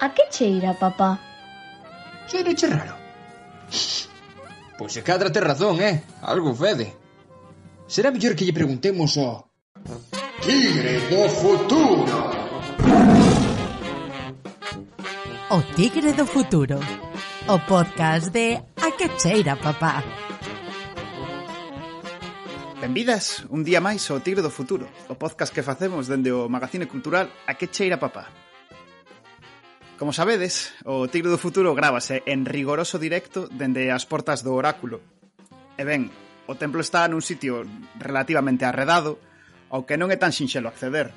A que cheira, papá? Cheira che raro. Pois se cadra te razón, eh? Algo fede. Será mellor que lle preguntemos ao... Tigre do futuro! O Tigre do futuro. O podcast de A que cheira, papá. Benvidas un día máis ao Tigre do Futuro, o podcast que facemos dende o Magazine Cultural A que cheira, papá, Como sabedes, o Tigre do Futuro grábase en rigoroso directo dende as portas do oráculo. E ben, o templo está nun sitio relativamente arredado, ao que non é tan sinxelo acceder.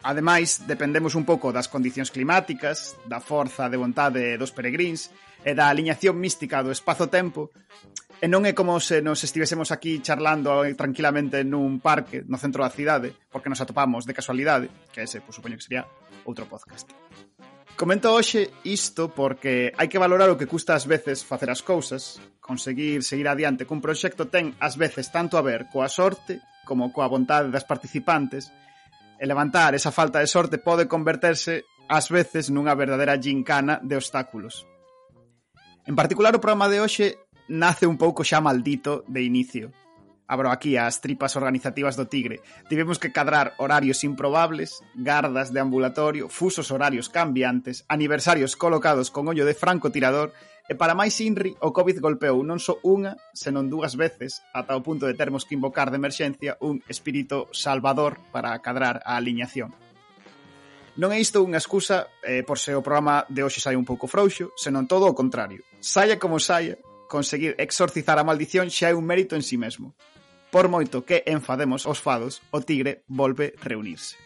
Ademais, dependemos un pouco das condicións climáticas, da forza de vontade dos peregrins e da aliñación mística do espazo-tempo, e non é como se nos estivésemos aquí charlando tranquilamente nun parque no centro da cidade, porque nos atopamos de casualidade, que ese, pues, supoño que sería outro podcast. Comento hoxe isto porque hai que valorar o que custa ás veces facer as cousas, conseguir seguir adiante cun proxecto ten ás veces tanto a ver coa sorte como coa vontade das participantes, e levantar esa falta de sorte pode converterse ás veces nunha verdadeira gincana de obstáculos. En particular o programa de hoxe nace un pouco xa maldito de inicio, abro aquí as tripas organizativas do Tigre, tivemos que cadrar horarios improbables, gardas de ambulatorio, fusos horarios cambiantes, aniversarios colocados con ollo de franco tirador, e para máis inri, o COVID golpeou non só unha, senón dúas veces, ata o punto de termos que invocar de emerxencia un espírito salvador para cadrar a aliñación. Non é isto unha excusa eh, por se o programa de hoxe sai un pouco frouxo, senón todo o contrario. Saia como saia, conseguir exorcizar a maldición xa é un mérito en sí mesmo. Por moito que enfademos os fados, o tigre volve reunirse.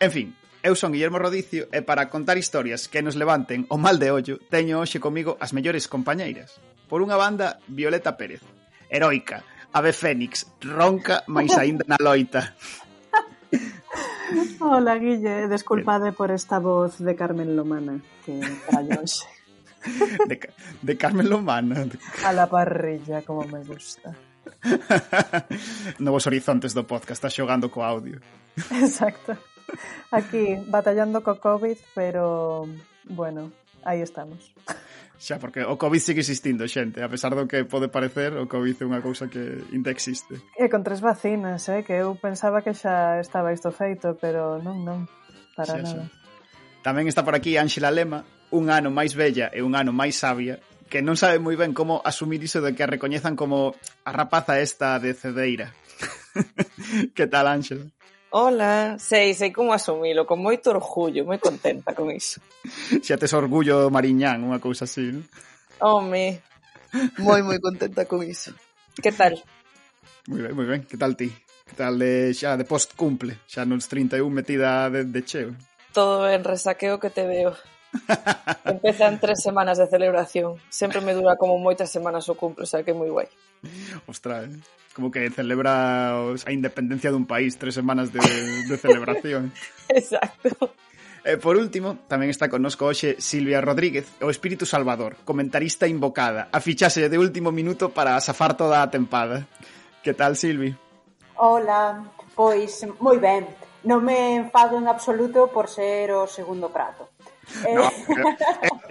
En fin, eu son Guillermo Rodicio e para contar historias que nos levanten o mal de ollo, teño hoxe comigo as mellores compañeiras. Por unha banda, Violeta Pérez, heroica, ave fénix, ronca, máis aínda na loita. Hola, Guille, desculpade por esta voz de Carmen Lomana que trallo hoxe. De, de Carmen Lomán. A la parrilla, como me gusta. Novos horizontes do podcast, está xogando co audio. Exacto. Aquí, batallando co COVID, pero, bueno, aí estamos. Xa, porque o COVID sigue existindo, xente. A pesar do que pode parecer, o COVID é unha cousa que ainda existe. E con tres vacinas, eh? Que eu pensaba que xa estaba isto feito, pero non, non. Para xa, nada. Xa. Tamén está por aquí Ángela Lema, un ano máis bella e un ano máis sabia que non sabe moi ben como asumir iso de que a recoñezan como a rapaza esta de Cedeira. que tal, Ángela? Hola, sei, sei como asumilo, con moito orgullo, moi contenta con iso. Xa tes orgullo mariñán, unha cousa así, non? Home, moi, moi contenta con iso. Que tal? Moi ben, moi ben, que tal ti? Que tal de, xa de post cumple? Xa nos 31 metida de, de cheo? Todo ben, resaqueo que te veo. Empezan tres semanas de celebración. Sempre me dura como moitas semanas o cumple, o sea que é moi guai. Ostras, eh? como que celebra a independencia dun país tres semanas de, de celebración. Exacto. E por último, tamén está connosco hoxe Silvia Rodríguez, o espírito salvador, comentarista invocada, a fichaxe de último minuto para safar toda a tempada. Que tal, Silvi? Hola, pois moi ben. Non me enfado en absoluto por ser o segundo prato. No,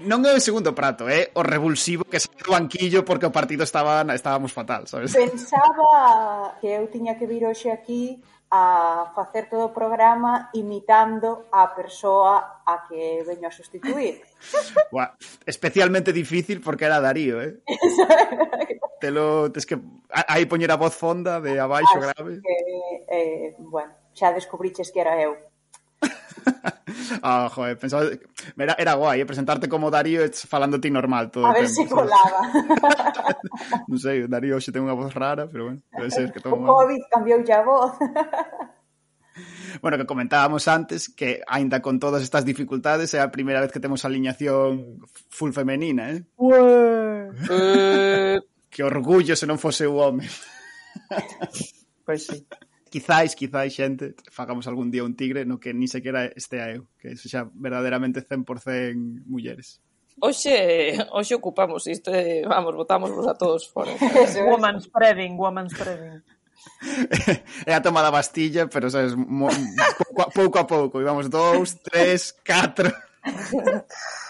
non é o segundo prato, é eh, o revulsivo que saiu do banquillo porque o partido estaba estábamos fatal, sabes? Pensaba que eu tiña que vir hoxe aquí a facer todo o programa imitando a persoa a que veño a sustituir. Buah, especialmente difícil porque era Darío, eh? te lo, tes que aí poñer a voz fonda de abaixo Así grave. Que, eh, bueno, xa descubriches que era eu. Ah, joder, pensaba... Era, era guai, eh, presentarte como Darío falando ti normal todo A ver se si colaba. non sei, Darío xe ten unha voz rara, pero bueno, debe ser que todo... O COVID cambiou a voz. Bueno, que comentábamos antes que aínda con todas estas dificultades é a primeira vez que temos aliñación full femenina, eh? Ué. que orgullo se non fose o home. Pois pues sí quizáis, quizáis xente, fagamos algún día un tigre no que ni sequera estea eu, que xa verdadeiramente 100% mulleres. Oxe, oxe ocupamos isto, eh, vamos, votamos a todos fora. woman spreading, woman spreading. É a toma da Bastilla, pero sabes, mo, pouco, a, pouco a pouco, íbamos dous, tres, catro.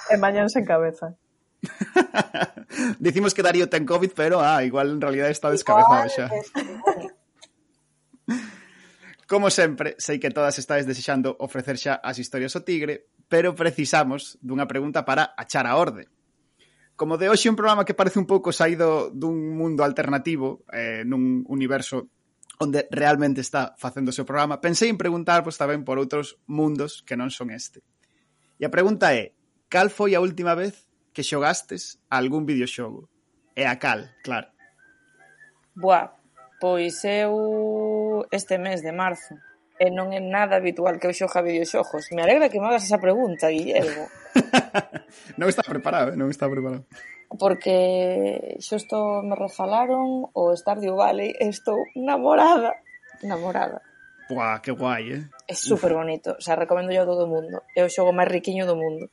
e mañan sen cabeza. Dicimos que Darío ten COVID, pero ah, igual en realidad está descabezado xa. Como sempre, sei que todas estades desexando ofrecer xa as historias ao tigre, pero precisamos dunha pregunta para achar a orde. Como de hoxe un programa que parece un pouco saído dun mundo alternativo, eh, nun universo onde realmente está facéndose o programa, pensei en preguntarvos tamén por outros mundos que non son este. E a pregunta é, cal foi a última vez que xogastes a algún videoxogo? E a cal, claro. Buah, pois eu este mes de marzo e non é nada habitual que eu xoja videoxogos. Me alegra que me hagas esa pregunta, Guillermo. non está preparado, eh, non está preparado. Porque xusto me refalaron o Stardew Valley e estou namorada. Namorada. Buah, que guai, eh? É super bonito, o sea, recomendo yo a todo o mundo. É o xogo máis riquiño do mundo.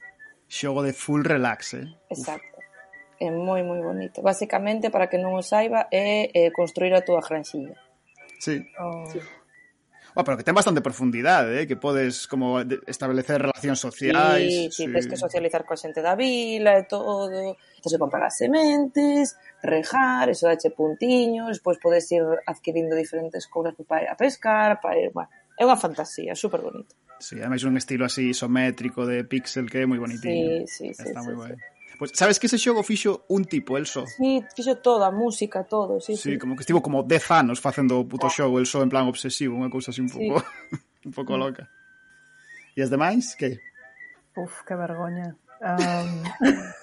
Xogo de full relax, eh? Exacto. Uf. É moi, moi bonito. Basicamente, para que non o saiba, é, é eh, construir a túa granxilla Sí. Oh. sí. Oh, pero que ten bastante profundidade, eh? que podes como establecer relacións sociais. Sí, sí, sí. tens que socializar coa xente da vila e todo. Tens que comprar as sementes, rejar, eso dache puntiños, pois podes ir adquirindo diferentes cousas para ir a pescar, para ir... Bueno, é unha fantasía, super bonito. Sí, ademais un estilo así isométrico de pixel que é moi bonitinho. Sí, sí, sí. Está sí, moi sí, guai. Sí. Pois, sabes que ese xogo fixo un tipo, el só? Sí, fixo todo, a música, todo, sí, sí. sí. como que estivo como 10 anos facendo o puto xogo, el só en plan obsesivo, unha cousa así un pouco sí. un pouco loca. E as demais, que? Uf, que vergoña. Um...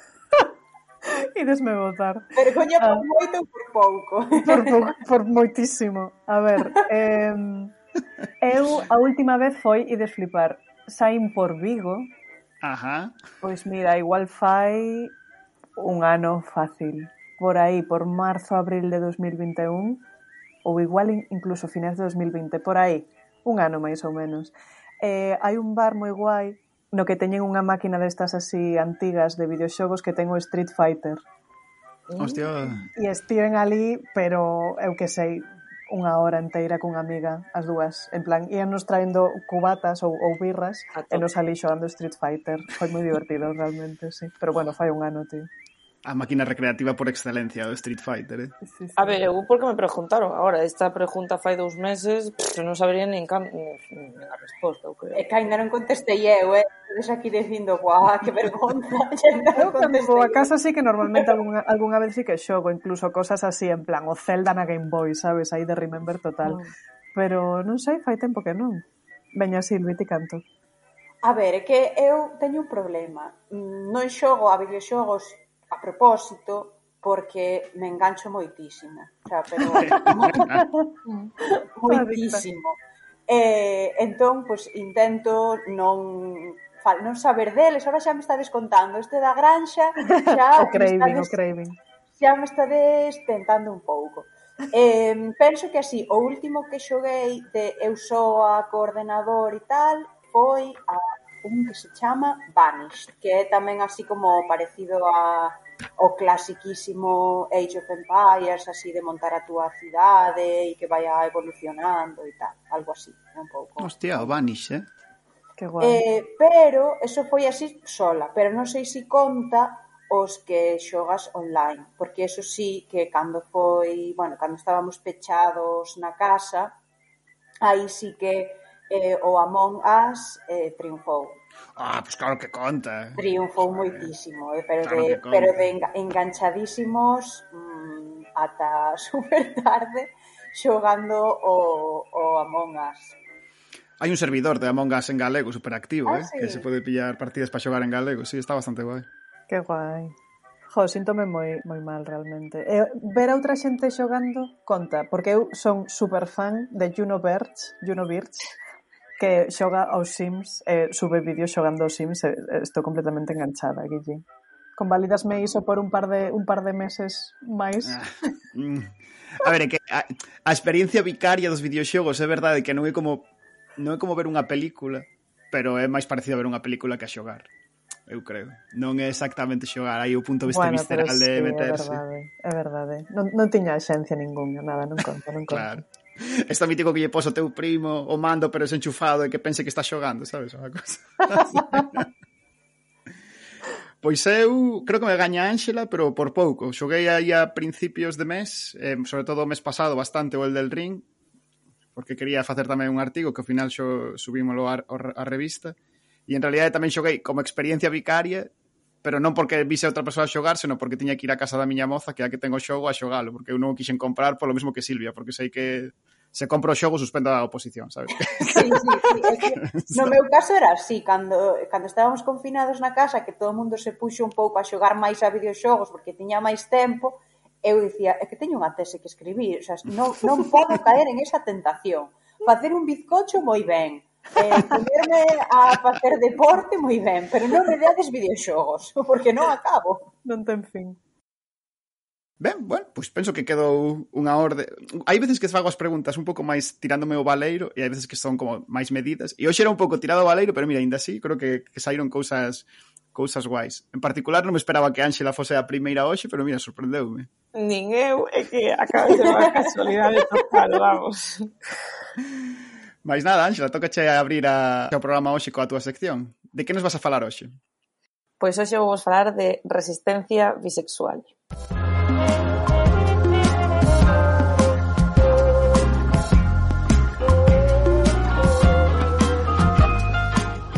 Idesme votar. Vergoña por um... moito ou por pouco? Por, por, por moitísimo. A ver, eh, eu a última vez foi e desflipar. Saín por Vigo, Ajá. Pois mira, igual fai un ano fácil. Por aí, por marzo, abril de 2021, ou igual incluso finais de 2020, por aí, un ano máis ou menos. Eh, hai un bar moi guai no que teñen unha máquina destas así antigas de videoxogos que ten o Street Fighter. Hostia. E estiven ali, pero eu que sei, unha hora inteira cunha amiga, as dúas. En plan, ían nos traendo cubatas ou, ou birras e nos ali xogando Street Fighter. Foi moi divertido, realmente, sí. Pero bueno, fai un ano, tío a máquina recreativa por excelencia do Street Fighter, eh? Sí, sí. A ver, eu porque me preguntaron agora, esta pregunta fai dous meses, pff, non sabería nin, can, nin, nin a resposta, eu creo. É que ainda non contestei eu, eh? Eres aquí dicindo, guau, que vergonza. eu cando vou a casa sí que normalmente algunha, algunha vez sí que xogo, incluso cosas así, en plan, o Zelda na Game Boy, sabes, aí de Remember total. Mm. Pero non sei, fai tempo que non. Veña, Silvi, ti canto. A ver, é que eu teño un problema. Mm, non xogo a videoxogos a propósito porque me engancho moitísimo, o sea, pero moitísimo. Eh, entón, pois intento non fal, non saber deles, ahora xa me estades contando este da granxa, xa o craving, estades, o craving. Xa me estades tentando un pouco. Eh, penso que así, o último que xoguei de eu só a coordenador e tal, foi a un que se chama Vanished, que é tamén así como parecido a o clasiquísimo Age of Empires, así de montar a túa cidade e que vaya evolucionando e tal, algo así, un pouco. Hostia, o Vanish, eh? Que guai. Eh, pero eso foi así sola, pero non sei se si conta os que xogas online, porque eso sí que cando foi, bueno, cando estábamos pechados na casa, aí sí que eh, o Among Us eh, triunfou Ah, pues claro que conta. Triunfou moitísimo, eh? pero, claro de, pero de enganchadísimos mmm, ata super tarde xogando o, o Among Us. Hai un servidor de Among Us en galego superactivo, ah, eh? Sí. que se pode pillar partidas para xogar en galego, sí, está bastante guai. Que guai. Jo, síntome moi, moi mal realmente. E ver a outra xente xogando conta, porque eu son superfan de Juno Birch, Juno Birch que xoga aos Sims, eh, sube vídeos xogando aos Sims, eh, estou completamente enganchada, Guille. Convalidasme iso por un par de un par de meses máis. Ah, mm. a ver, é que a, a experiencia vicaria dos videoxogos é verdade que non é como non é como ver unha película, pero é máis parecido a ver unha película que a xogar. Eu creo. Non é exactamente xogar, aí o punto este bueno, visceral sí, de meterse. É verdade, é verdade. Non, non tiña axencia ningunha, nada, non conta, non conta. claro. Está mítico que lle pos o teu primo o mando pero desenchufado e que pense que está xogando, sabes? Unha cosa. Pois eu creo que me gaña Ángela, pero por pouco. Xoguei aí a principios de mes, eh, sobre todo o mes pasado bastante o el del ring, porque quería facer tamén un artigo que ao final xo subímolo a, a, a revista. E en realidad tamén xoguei como experiencia vicaria pero non porque vise a outra persoa a xogar, senón porque tiña que ir á casa da miña moza, que é a que tengo xogo, a xogalo, porque eu non o quixen comprar polo mesmo que Silvia, porque sei que se compra o xogo suspendo a oposición, sabes? Sí, sí, sí. Que, no meu caso era así, cando, cando estábamos confinados na casa, que todo o mundo se puxo un pouco a xogar máis a videoxogos porque tiña máis tempo, eu dicía, é que teño unha tese que escribir, o sea, non, non podo caer en esa tentación. Facer un bizcocho moi ben, Eh, ponerme a facer deporte moi ben, pero non me deades videoxogos, porque non acabo. Non ten fin. Ben, bueno, pois penso que quedou unha orde. Hai veces que fago as preguntas un pouco máis tirándome o baleiro e hai veces que son como máis medidas. E hoxe era un pouco tirado o baleiro, pero mira, ainda así, creo que, que saíron cousas cousas guais. En particular non me esperaba que Ángela fose a primeira hoxe, pero mira, sorprendeume. Nin eu, é que acaba de ser unha casualidade total, vamos. Mais nada, Ángela, toca che abrir a... o programa hoxe coa túa sección. De que nos vas a falar hoxe? Pois hoxe vou vos falar de resistencia bisexual.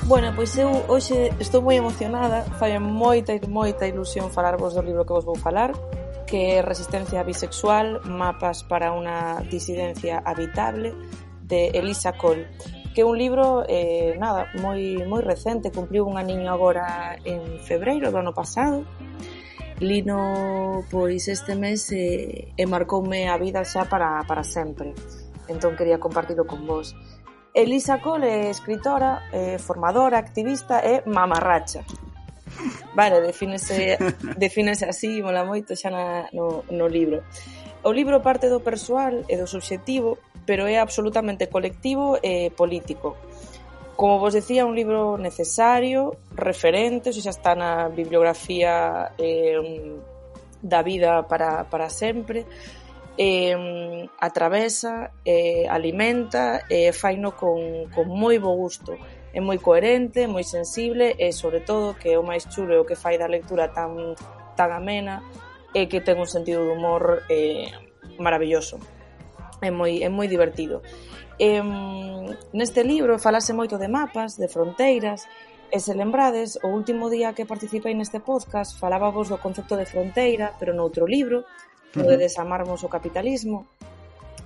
Bueno, pois eu hoxe estou moi emocionada, fai moita e moita ilusión falarvos do libro que vos vou falar, que é Resistencia bisexual, mapas para unha disidencia habitable, de Elisa Col que é un libro eh, nada moi moi recente, cumpriu un aniño agora en febreiro do ano pasado. Lino pois este mes eh, e marcoume a vida xa para, para sempre. Entón quería compartido con vos. Elisa Cole é escritora, é formadora, activista e mamarracha. Vale, defínese, defínese así, mola moito xa na, no, no libro. O libro parte do persoal e do subxectivo, pero é absolutamente colectivo e político. Como vos decía, un libro necesario, referente, xa está na bibliografía eh, da vida para, para sempre, eh, atravesa, eh, alimenta, eh, faino con, con moi bo gusto. É moi coherente, moi sensible e, sobre todo, que é o máis chulo o que fai da lectura tan, tan amena, e que ten un sentido de humor eh, maravilloso. É moi, é moi divertido. Eh, neste libro falase moito de mapas, de fronteiras, E se lembrades, o último día que participei neste podcast falábamos do concepto de fronteira, pero noutro libro, o de desamarmos o capitalismo,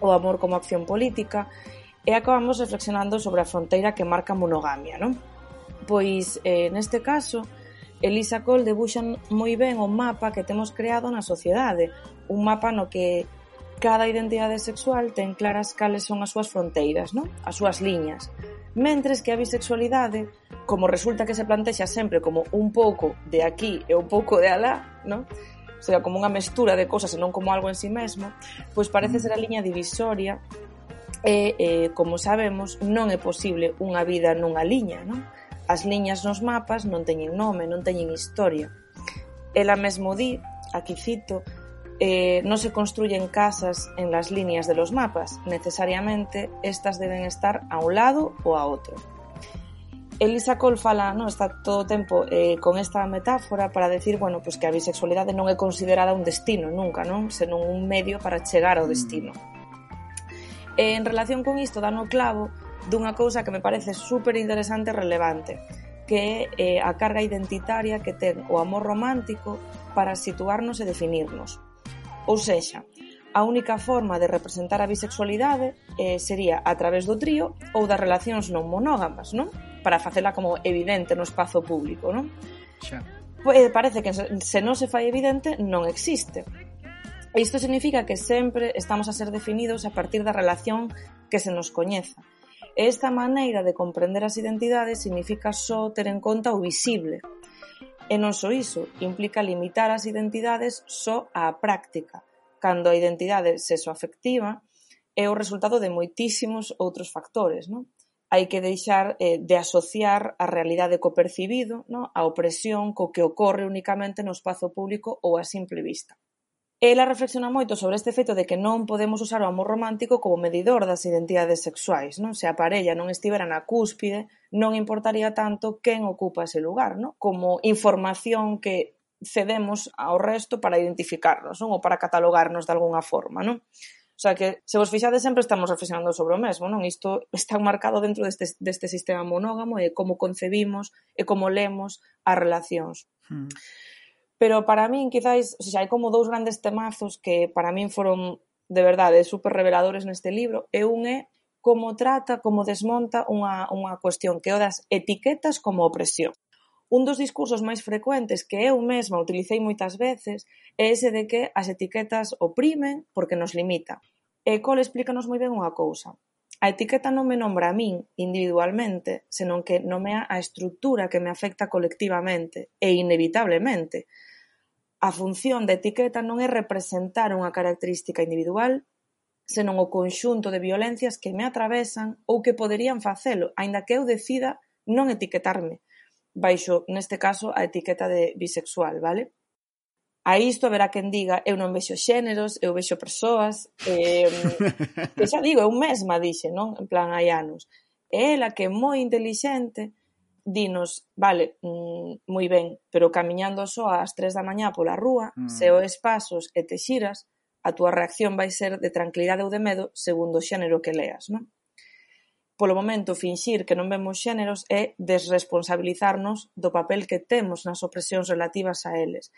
o amor como acción política, e acabamos reflexionando sobre a fronteira que marca a monogamia, non? Pois, eh, neste caso, Elisa Cole debuxa moi ben o mapa que temos creado na sociedade, un mapa no que cada identidade sexual ten claras cales son as súas fronteiras, non? as súas liñas. Mentres que a bisexualidade, como resulta que se plantexa sempre como un pouco de aquí e un pouco de alá, non? o sea, como unha mestura de cosas e non como algo en sí mesmo, pois parece ser a liña divisoria e, eh, como sabemos, non é posible unha vida nunha liña, non? As liñas nos mapas non teñen nome, non teñen historia. Ela mesmo di, aquí cito, eh, non se construyen casas en las líneas de los mapas, necesariamente estas deben estar a un lado ou a outro. Elisa Cole fala, non, está todo o tempo eh, con esta metáfora para decir, bueno, pues que a bisexualidade non é considerada un destino nunca, non, senón un medio para chegar ao destino. E en relación con isto, dano clavo dunha cousa que me parece super interesante e relevante, que é eh, a carga identitaria que ten o amor romántico para situarnos e definirnos. Ou sexa, a única forma de representar a bisexualidade eh, sería a través do trío ou das relacións non monógamas, non? Para facela como evidente no espazo público, non? Xa. Pois, parece que se non se fai evidente, non existe. E isto significa que sempre estamos a ser definidos a partir da relación que se nos coñeza. E esta maneira de comprender as identidades significa só ter en conta o visible. E non só iso, implica limitar as identidades só á práctica, cando a identidade sexoafectiva é o resultado de moitísimos outros factores, non? hai que deixar eh, de asociar a realidade co percibido, no? a opresión co que ocorre únicamente no espazo público ou a simple vista ela reflexiona moito sobre este feito de que non podemos usar o amor romántico como medidor das identidades sexuais, non? Se a parella non estivera na cúspide, non importaría tanto quen ocupa ese lugar, non? Como información que cedemos ao resto para identificarnos, non? Ou para catalogarnos de algunha forma, non? O sea que, se vos fixades, sempre estamos reflexionando sobre o mesmo, non? Isto está marcado dentro deste, deste sistema monógamo e como concebimos e como lemos as relacións. Hmm pero para min quizáis, o sea, hai como dous grandes temazos que para min foron de verdade super reveladores neste libro, e un é como trata, como desmonta unha, unha cuestión que o das etiquetas como opresión. Un dos discursos máis frecuentes que eu mesma utilicei moitas veces é ese de que as etiquetas oprimen porque nos limita. E Cole explícanos moi ben unha cousa. A etiqueta non me nombra a min individualmente, senón que nomea a estrutura que me afecta colectivamente e inevitablemente, A función da etiqueta non é representar unha característica individual senón o conxunto de violencias que me atravesan ou que poderían facelo, aínda que eu decida non etiquetarme baixo, neste caso, a etiqueta de bisexual, vale? A isto haberá quen diga, eu non vexo xéneros, eu vexo persoas, eh, que xa digo, eu mesma dixe, non? En plan, hai anos. E ela que é moi intelixente, dinos, vale, mm, moi ben, pero camiñando só ás tres da mañá pola rúa, mm. se o espasos e te xiras, a túa reacción vai ser de tranquilidade ou de medo segundo o xénero que leas, non? Polo momento, finxir que non vemos xéneros é desresponsabilizarnos do papel que temos nas opresións relativas a eles.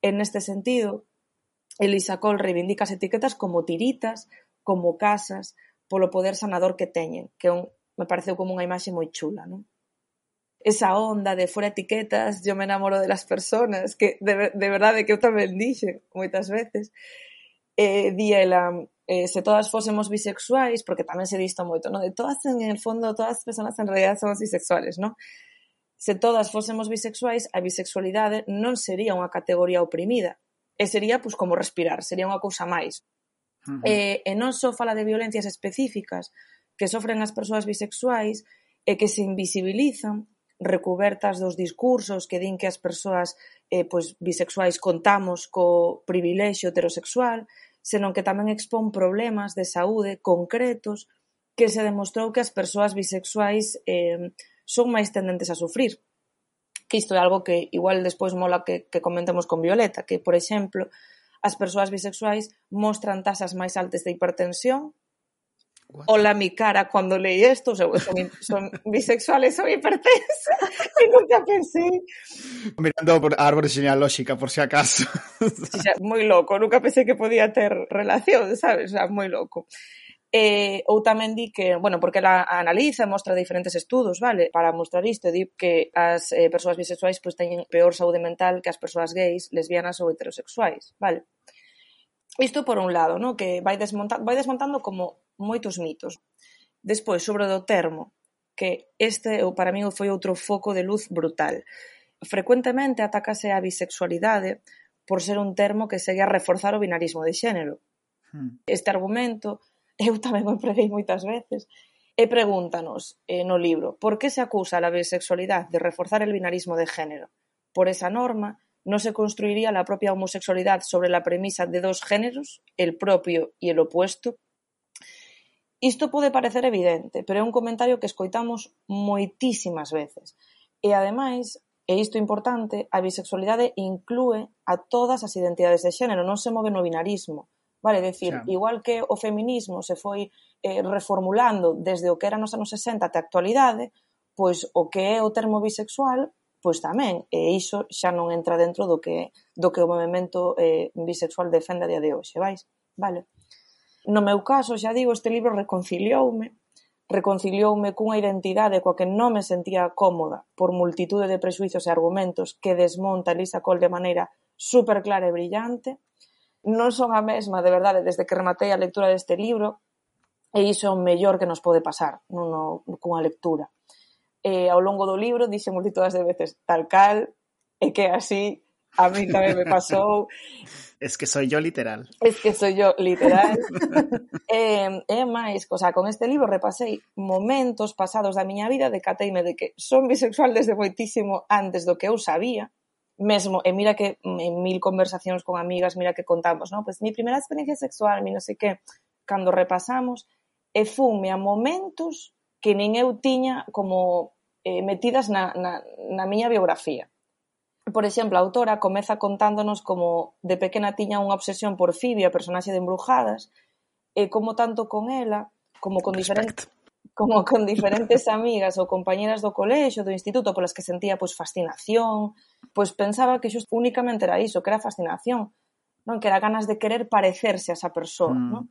En este sentido, Elisa Cole reivindica as etiquetas como tiritas, como casas, polo poder sanador que teñen, que un, me pareceu como unha imaxe moi chula, non? esa onda de fora etiquetas, yo me enamoro de las personas, que de, de verdade que eu tamén dixen moitas veces, eh, di ela, eh, se todas fósemos bisexuais, porque tamén se disto moito, no? de todas, en el fondo, todas as personas en realidad somos bisexuales, no? Se todas fósemos bisexuais, a bisexualidade non sería unha categoría oprimida, e sería pues, como respirar, sería unha cousa máis. Uh eh, -huh. e, e non só fala de violencias específicas que sofren as persoas bisexuais e que se invisibilizan, recubertas dos discursos que din que as persoas eh, pois, bisexuais contamos co privilexio heterosexual, senón que tamén expón problemas de saúde concretos que se demostrou que as persoas bisexuais eh, son máis tendentes a sufrir. Que isto é algo que igual despois mola que, que comentemos con Violeta, que, por exemplo, as persoas bisexuais mostran tasas máis altas de hipertensión, Hola mi cara cuando leí esto, son, son bisexuales, soy hipertensa y nunca pensé. Mirando por árbol genealógica por si acaso. O sea, moi loco, nunca pensé que podía ter relación, sabes? O sea, moi loco. Eh, ou tamén di que, bueno, porque la analiza, mostra diferentes estudos, vale, para mostrar isto, di que as eh, persoas bisexuais pois teñen peor saúde mental que as persoas gays, lesbianas ou heterosexuais, vale? Isto por un lado, no? que vai, desmonta, vai desmontando como moitos mitos. Despois, sobre o do termo, que este para min foi outro foco de luz brutal. Frecuentemente atacase a bisexualidade por ser un termo que segue a reforzar o binarismo de xénero. Hmm. Este argumento eu tamén o empreguei moitas veces, e pregúntanos eh, no libro por que se acusa a la bisexualidade de reforzar el binarismo de género. Por esa norma no se construiría la propia homosexualidad sobre la premisa de dos géneros, el propio y el opuesto. Isto pode parecer evidente, pero é un comentario que escoitamos moitísimas veces. E ademais, e isto é importante, a bisexualidade inclúe a todas as identidades de xénero, non se move no binarismo. Vale, decir, xa. igual que o feminismo se foi eh, reformulando desde o que era nos anos 60 até a actualidade, pois o que é o termo bisexual pois tamén, e iso xa non entra dentro do que do que o movimento eh, bisexual defende a día de hoxe, vais? Vale. No meu caso, xa digo, este libro reconcilioume, reconcilioume cunha identidade coa que non me sentía cómoda por multitude de prejuicios e argumentos que desmonta Lisa Cole de maneira super clara e brillante. Non son a mesma, de verdade, desde que rematei a lectura deste libro, e iso é o mellor que nos pode pasar non, no, cunha lectura eh, ao longo do libro dixe multitudes de veces tal cal, e que así a mí tamén me pasou. es que soy yo literal. Es que soy yo literal. e, e máis, o sea, con este libro repasei momentos pasados da miña vida de cateime de que son bisexual desde moitísimo antes do que eu sabía, mesmo, e mira que en mil conversacións con amigas, mira que contamos, no? Pues mi primeira experiencia sexual, mi non sei que, cando repasamos, e fume a momentos que nin eu tiña como eh, metidas na, na, na miña biografía. Por exemplo, a autora comeza contándonos como de pequena tiña unha obsesión por Phoebe, a personaxe de Embrujadas, e como tanto con ela, como con diferentes como con diferentes amigas ou compañeras do colexo, do instituto, polas que sentía pois fascinación, pois pensaba que xust únicamente era iso, que era fascinación, non que era ganas de querer parecerse a esa persoa, mm. non?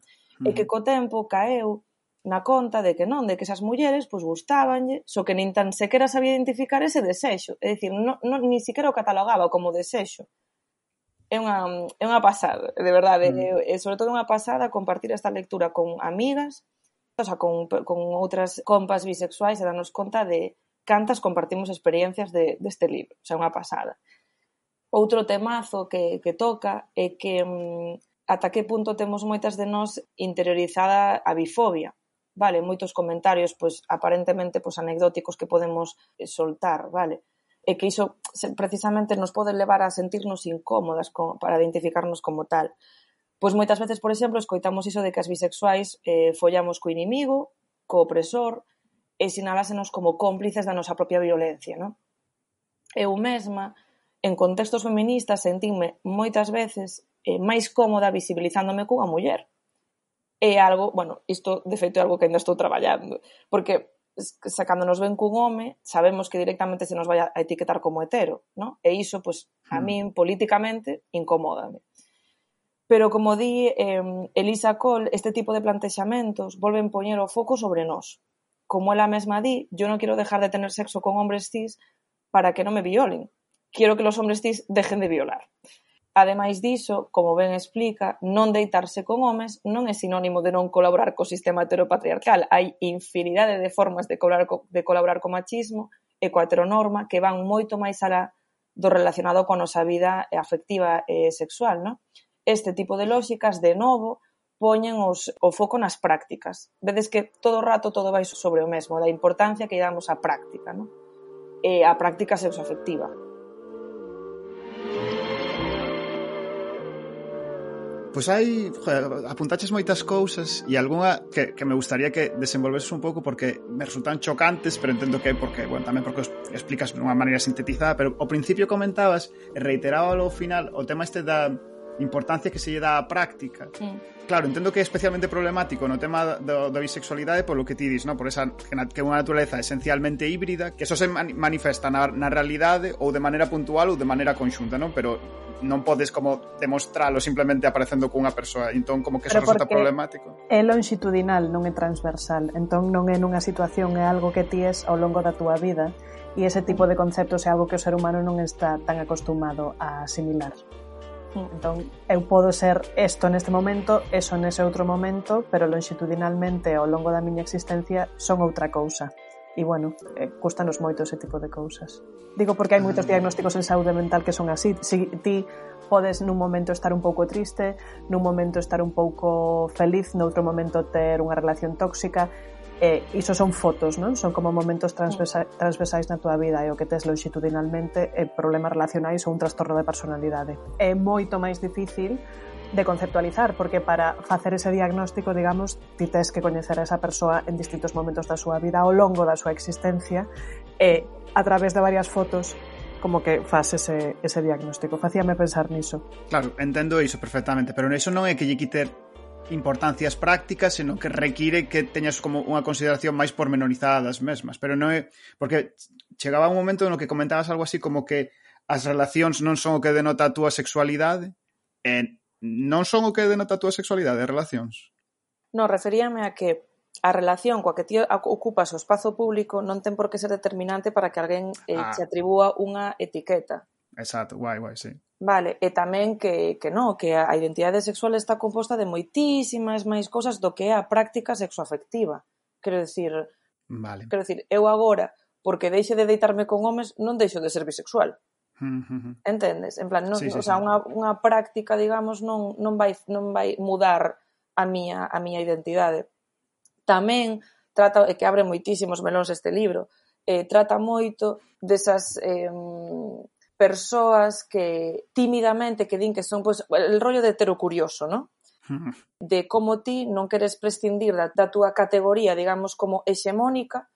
Mm. E que co tempo caeu na conta de que non, de que esas mulleres pois gustábanlle, só que nin tan sequera sabía identificar ese desexo, é dicir, non, non, ni sequera o catalogaba como desexo. É unha, é unha pasada, de verdade, mm. é, é sobre todo unha pasada compartir esta lectura con amigas, o sea, con, con outras compas bisexuais e danos conta de cantas compartimos experiencias de, deste libro, o sea, unha pasada. Outro temazo que, que toca é que mm, ata que punto temos moitas de nós interiorizada a bifobia, vale, moitos comentarios pois aparentemente pois anecdóticos que podemos eh, soltar, vale? E que iso precisamente nos pode levar a sentirnos incómodas con, para identificarnos como tal. Pois moitas veces, por exemplo, escoitamos iso de que as bisexuais eh, follamos co inimigo, co opresor, e sinalásenos como cómplices da nosa propia violencia, non? Eu mesma, en contextos feministas, sentime moitas veces eh, máis cómoda visibilizándome cunha muller, É algo, bueno, isto de feito é algo que ainda estou traballando, porque sacando nos ven cun home, sabemos que directamente se nos vai a etiquetar como hetero, non? E iso, pois, a hmm. min, políticamente, incomódame. Pero, como di eh, Elisa Cole, este tipo de plantexamentos volven poñer o foco sobre nós. Como ela mesma di, yo no quiero dejar de tener sexo con hombres cis para que non me violen. Quiero que los hombres cis dejen de violar. Ademais diso, como ben explica, non deitarse con homes non é sinónimo de non colaborar co sistema heteropatriarcal, hai infinidade de formas de colaborar co, de colaborar co machismo e coa heteronorma que van moito máis alá do relacionado coa nosa vida afectiva e sexual, non? Este tipo de lóxicas, de novo, poñen os, o foco nas prácticas. Vedes que todo o rato todo vai sobre o mesmo, da importancia que damos á práctica, non? E a práctica sexoafectiva. afectiva. Pois hai, apuntaches moitas cousas e algunha que, que me gustaría que desenvolveses un pouco porque me resultan chocantes, pero entendo que porque, bueno, tamén porque os explicas dunha maneira sintetizada, pero ao principio comentabas, reiteraba ao final, o tema este da importancia que se lle dá á práctica. Sí. Claro, entendo que é especialmente problemático no tema do, da bisexualidade polo que ti dis, no? por esa que, na, é unha naturaleza esencialmente híbrida, que eso se manifesta na, na realidade ou de maneira puntual ou de maneira conxunta, non? pero non podes como demostralo simplemente aparecendo cunha persoa. Entón, como que eso resulta problemático. É longitudinal, non é transversal. Entón, non é nunha situación, é algo que ties ao longo da túa vida. E ese tipo de conceptos é algo que o ser humano non está tan acostumado a asimilar. Entón, eu podo ser isto neste momento, eso nese outro momento, pero longitudinalmente ao longo da miña existencia son outra cousa. E, bueno, eh, custanos moito ese tipo de cousas. Digo porque hai moitos mm. diagnósticos en saúde mental que son así. Si ti podes nun momento estar un pouco triste, nun momento estar un pouco feliz, noutro momento ter unha relación tóxica, eh, iso son fotos, non? Son como momentos transversa transversais na tua vida e o que tes longitudinalmente eh, problemas relacionais ou un trastorno de personalidade. É moito máis difícil de conceptualizar, porque para facer ese diagnóstico, digamos, ti tes que coñecer a esa persoa en distintos momentos da súa vida ao longo da súa existencia e a través de varias fotos como que faz ese, ese diagnóstico. Facíame pensar niso. Claro, entendo iso perfectamente, pero iso non é que lle quite importancias prácticas, senón que require que teñas como unha consideración máis pormenorizada das mesmas, pero non é porque chegaba un momento no que comentabas algo así como que as relacións non son o que denota a túa sexualidade, e non son o que denota a túa sexualidade, as relacións. Non, referíame a que a relación coa que ti ocupas o espazo público non ten por que ser determinante para que alguén eh, ah. che atribúa unha etiqueta. Exacto, guai, guai, sí. Vale, e tamén que, que non, que a identidade sexual está composta de moitísimas máis cousas do que é a práctica sexoafectiva. Quero decir, vale. quero decir, eu agora, porque deixe de deitarme con homes, non deixo de ser bisexual. Entendes? En plan, non, sí, sí, o sea, sí. unha, unha práctica, digamos, non, non, vai, non vai mudar a miña, a miña identidade. Tamén trata, e que abre moitísimos melóns este libro, eh, trata moito desas eh, persoas que tímidamente que din que son pois, pues, el rollo de tero curioso, ¿no? de como ti non queres prescindir da, da túa categoría, digamos, como hexemónica,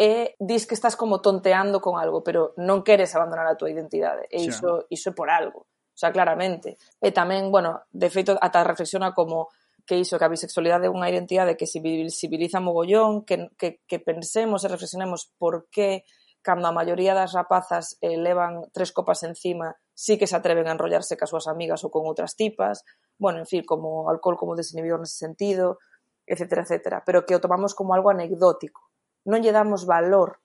e dis que estás como tonteando con algo, pero non queres abandonar a túa identidade. E iso, iso é por algo, o sea, claramente. E tamén, bueno, de feito, ata reflexiona como que iso, que a bisexualidade é unha identidade que se visibiliza mogollón, que, que, que pensemos e reflexionemos por que cando a maioría das rapazas eh, levan tres copas encima, sí que se atreven a enrollarse cas súas amigas ou con outras tipas, bueno, en fin, como alcohol como desinhibidor nese sentido, etcétera, etcétera, pero que o tomamos como algo anecdótico. Non lle damos valor,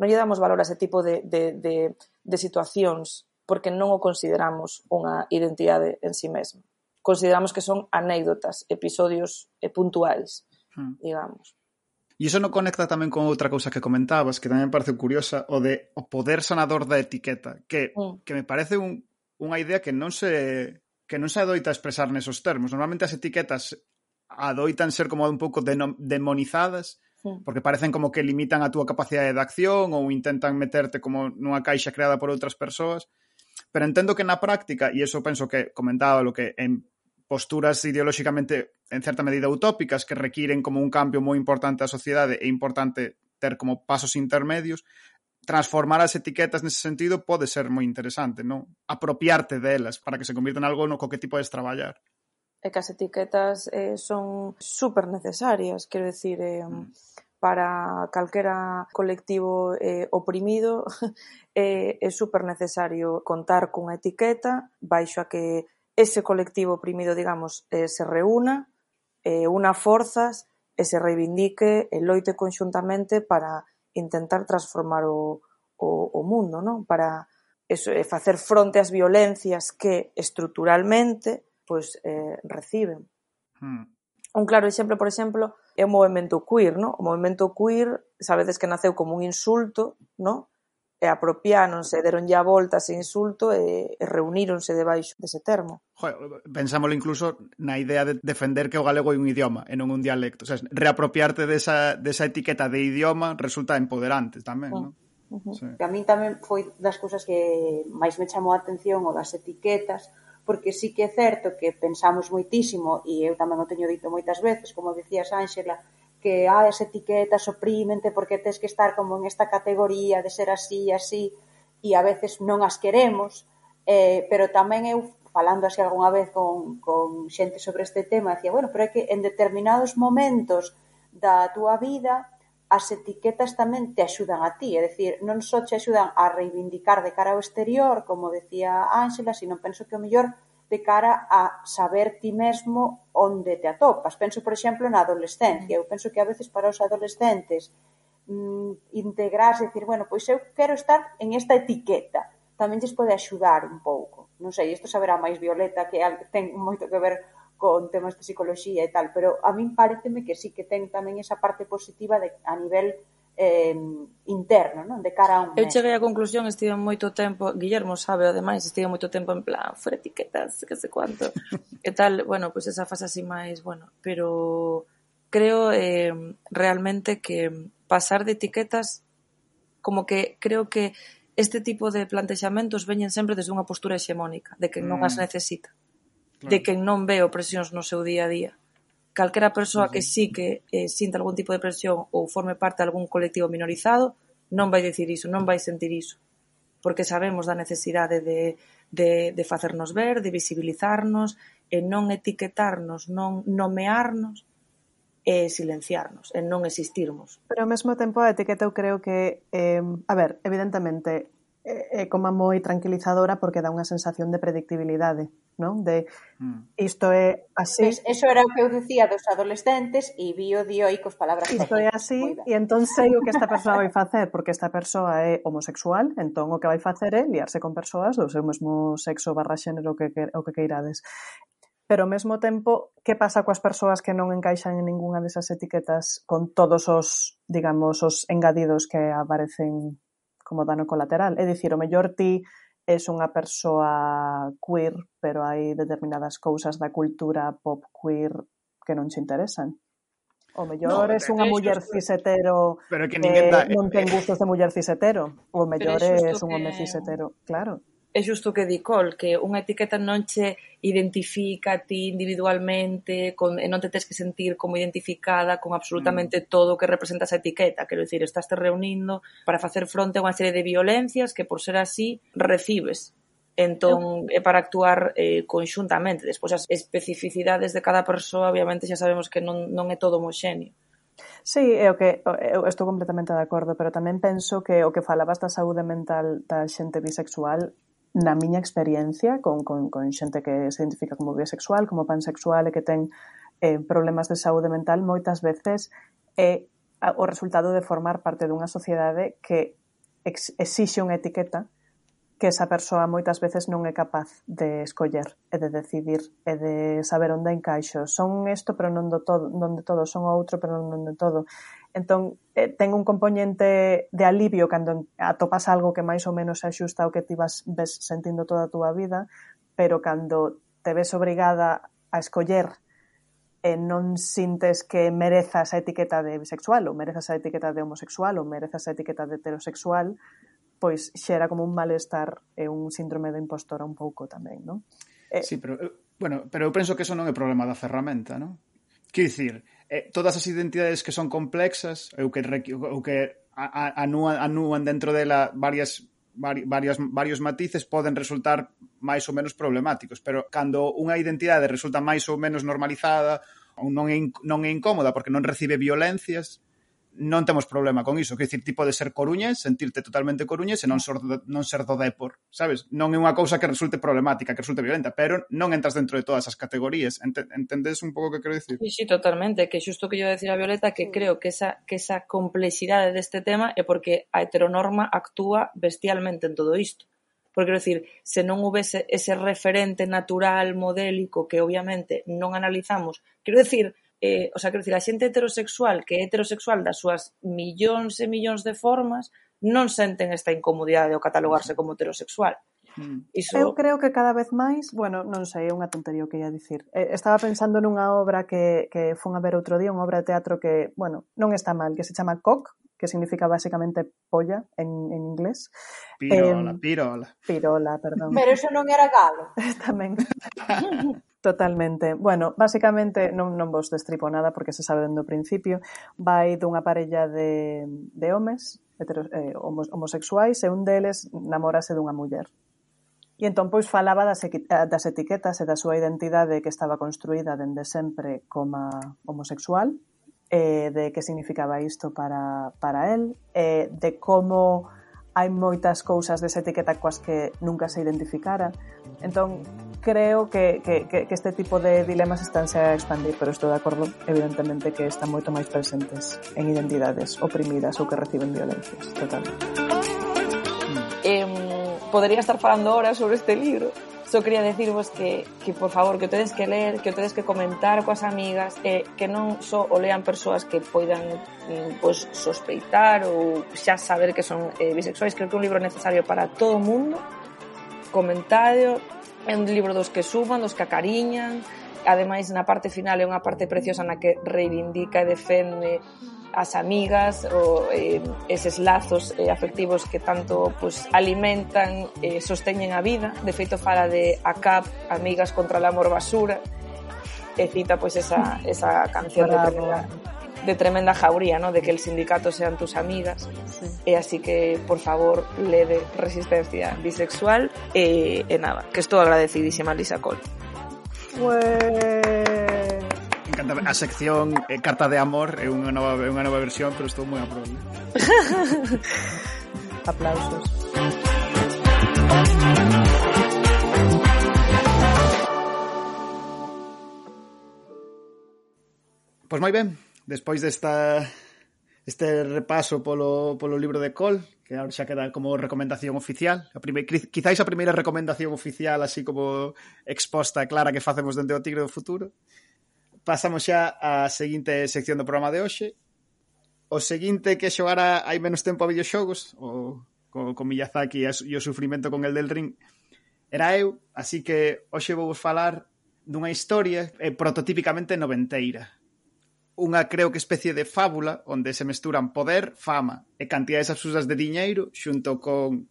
non lle damos valor a ese tipo de, de, de, de situacións porque non o consideramos unha identidade en sí mesmo. Consideramos que son anécdotas, episodios eh, puntuais, hmm. digamos. E iso non conecta tamén con outra cousa que comentabas, que tamén me parece curiosa, o de o poder sanador da etiqueta, que, mm. que me parece un, unha idea que non se que non se adoita expresar nesos termos. Normalmente as etiquetas adoitan ser como un pouco demonizadas, porque parecen como que limitan a túa capacidade de acción ou intentan meterte como nunha caixa creada por outras persoas, pero entendo que na práctica, e eso penso que comentaba lo que en posturas ideolóxicamente en certa medida utópicas que requiren como un cambio moi importante á sociedade e importante ter como pasos intermedios, transformar as etiquetas nese sentido pode ser moi interesante, non? Apropiarte delas para que se convirtan en algo no co que ti podes traballar. E que as etiquetas eh, son super necesarias, quero dicir, eh, mm para calquera colectivo eh, oprimido eh, é super necesario contar cunha etiqueta baixo a que ese colectivo oprimido, digamos, eh, se reúna, eh, una forzas e se reivindique e loite conxuntamente para intentar transformar o, o, o mundo, non? Para eso, eh, facer fronte ás violencias que estruturalmente pois, eh, reciben. Hmm. Un claro exemplo, por exemplo, é o movimento queer, non? O movimento queer, sabedes que naceu como un insulto, non? e apropiáronse, deronlle a volta ese insulto e, e reuníronse debaixo dese termo. Joder, pensámoslo incluso na idea de defender que o galego é un idioma e non un dialecto. O sea, reapropiarte desa, desa etiqueta de idioma resulta empoderante tamén, non? Uh -huh. sí. Que a min tamén foi das cousas que máis me chamou a atención o das etiquetas, porque sí que é certo que pensamos moitísimo, e eu tamén o teño dito moitas veces, como decías, Ángela, que ah, as etiquetas oprímente porque tens que estar como en esta categoría de ser así e así e a veces non as queremos eh, pero tamén eu falando así algunha vez con, con xente sobre este tema decía, bueno, pero é que en determinados momentos da túa vida as etiquetas tamén te axudan a ti, é dicir, non só te axudan a reivindicar de cara ao exterior, como decía Ángela, sino penso que o mellor de cara a saber ti mesmo onde te atopas. Penso, por exemplo, na adolescencia. Eu penso que a veces para os adolescentes mm, integrarse, decir, bueno, pois eu quero estar en esta etiqueta. Tamén lles pode axudar un pouco. Non sei, isto saberá máis Violeta, que ten moito que ver con temas de psicología e tal, pero a min pareceme que sí que ten tamén esa parte positiva de, a nivel eh, interno, non? De cara a un. Eu cheguei á conclusión, estive moito tempo, Guillermo sabe, ademais, estive moito tempo en plan, fora etiquetas, que sei cuánto, e tal, bueno, pois pues esa fase así máis, bueno, pero creo eh, realmente que pasar de etiquetas como que creo que este tipo de plantexamentos veñen sempre desde unha postura hexemónica, de que non mm. as necesita, de que non ve presións no seu día a día calquera persoa que si que eh, sinta algún tipo de presión ou forme parte de algún colectivo minorizado non vai dicir iso, non vai sentir iso porque sabemos da necesidade de, de, de facernos ver, de visibilizarnos e non etiquetarnos, non nomearnos e silenciarnos, e non existirmos. Pero ao mesmo tempo a etiqueta eu creo que, eh, a ver, evidentemente, é como moi tranquilizadora porque dá unha sensación de predictibilidade, non? De mm. isto é así. Ves, eso era o que eu dicía dos adolescentes e vi o di aí cos palabras Isto é así e entón sei o que esta persoa vai facer porque esta persoa é homosexual, entón o que vai facer é liarse con persoas do seu mesmo sexo barra xénero que, que, o que queirades. Pero ao mesmo tempo, que pasa coas persoas que non encaixan en ningunha desas etiquetas con todos os, digamos, os engadidos que aparecen como dano colateral. É dicir, o mellor ti és unha persoa queer, pero hai determinadas cousas da cultura pop queer que non che interesan. O mellor no, unha muller cisetero pero que, que da... non ten gustos de muller cisetero. O mellor é un home cisetero, claro é xusto o que di Col, que unha etiqueta non che identifica a ti individualmente con, e non te tens que sentir como identificada con absolutamente mm. todo o que representa esa etiqueta. Quero dicir, estás te reunindo para facer fronte a unha serie de violencias que por ser así recibes. Entón, é para actuar eh, conxuntamente. Despois, as especificidades de cada persoa, obviamente, xa sabemos que non, non é todo homoxéneo. Sí, é o que eu estou completamente de acordo, pero tamén penso que o que falabas da saúde mental da xente bisexual na miña experiencia con, con, con xente que se identifica como bisexual, como pansexual e que ten eh, problemas de saúde mental, moitas veces é o resultado de formar parte dunha sociedade que ex, exixe unha etiqueta que esa persoa moitas veces non é capaz de escoller e de decidir e de saber onde encaixo. Son isto, pero non do todo, non de todo, son outro, pero non de todo. Entón, eh, ten un componente de alivio cando atopas algo que máis ou menos se axusta ao que ti vas ves sentindo toda a túa vida, pero cando te ves obrigada a escoller e non sintes que merezas a etiqueta de bisexual ou merezas a etiqueta de homosexual ou merezas a etiqueta de heterosexual, pois xera como un malestar e un síndrome de impostora un pouco tamén, non? Eh... Sí, pero, eh, bueno, pero eu penso que eso non é problema da ferramenta, non? Quer dicir, eh, todas as identidades que son complexas ou que, ou que anúan, anúan dentro dela varias varias, varios matices poden resultar máis ou menos problemáticos, pero cando unha identidade resulta máis ou menos normalizada ou non é, non é incómoda porque non recibe violencias, non temos problema con iso, que dicir, tipo de ser coruñes, sentirte totalmente coruñes e non ser, do, non ser do Depor, sabes? Non é unha cousa que resulte problemática, que resulte violenta, pero non entras dentro de todas as categorías, Ent entendes un pouco o que quero dicir? Sí, sí, totalmente, que xusto que yo decir a Violeta que creo que esa, que esa complexidade deste tema é porque a heteronorma actúa bestialmente en todo isto. Porque, quero dicir, se non houvese ese referente natural, modélico, que obviamente non analizamos, quero dicir, eh, o sea, quero dicir, a xente heterosexual que é heterosexual das súas millóns e millóns de formas non senten esta incomodidade de catalogarse como heterosexual. Mm. Iso... Eu creo que cada vez máis, bueno, non sei, é unha tontería o que ia dicir. Eh, estaba pensando nunha obra que, que fun a ver outro día, unha obra de teatro que, bueno, non está mal, que se chama Cock, que significa basicamente polla en, en inglés. Pirola, eh, pirola. Pirola, perdón. Pero eso non era galo. Tamén. Totalmente. Bueno, basicamente non, non vos destripo nada porque se sabe dende o principio. Vai dunha parella de, de homes heteros, eh, homosexuais e un deles namorase dunha muller. E entón pois falaba das, eh, das etiquetas e da súa identidade que estaba construída dende sempre como homosexual, eh, de que significaba isto para, para el, eh, de como hai moitas cousas desa etiqueta coas que nunca se identificara. Entón, creo que, que, que este tipo de dilemas estánse a expandir, pero estou de acordo, evidentemente, que están moito máis presentes en identidades oprimidas ou que reciben violencias. Total. Eh, podería estar falando horas sobre este libro, só quería decirvos que, que por favor, que o tedes que ler, que o tedes que comentar coas amigas, que, que non só o lean persoas que poidan pues, sospeitar ou xa saber que son eh, bisexuais, creo que é un libro necesario para todo o mundo, comentario, É un libro dos que suman, dos que acariñan, ademais na parte final é unha parte preciosa na que reivindica e defende as amigas ou eh, eses lazos eh, afectivos que tanto pues, alimentan e eh, sosteñen a vida. De feito, fala de ACAP, Amigas contra el amor basura, e cita pues, esa, esa canción Bravo. de de tremenda jauría, ¿no? de que el sindicato sean tus amigas. Sí. Así que, por favor, lede Resistencia Bisexual e, e nada, que estou agradecidísima Lisa Cole. Pues encanta a sección eh, Carta de Amor é unha nova, unha nova versión, pero estou moi a prova. Aplausos. Pois moi ben, despois desta este repaso polo, polo libro de Cole, que agora xa queda como recomendación oficial, a prime, quizáis a primeira recomendación oficial así como exposta e clara que facemos dentro o Tigre do Futuro. Pasamos xa á seguinte sección do programa de hoxe. O seguinte que xogara hai menos tempo a videoxogos, o, co, con Miyazaki e o sufrimento con el del ring, era eu, así que hoxe vou vos falar dunha historia eh, prototípicamente noventeira unha creo que especie de fábula onde se mesturan poder, fama e cantidades absurdas de diñeiro xunto con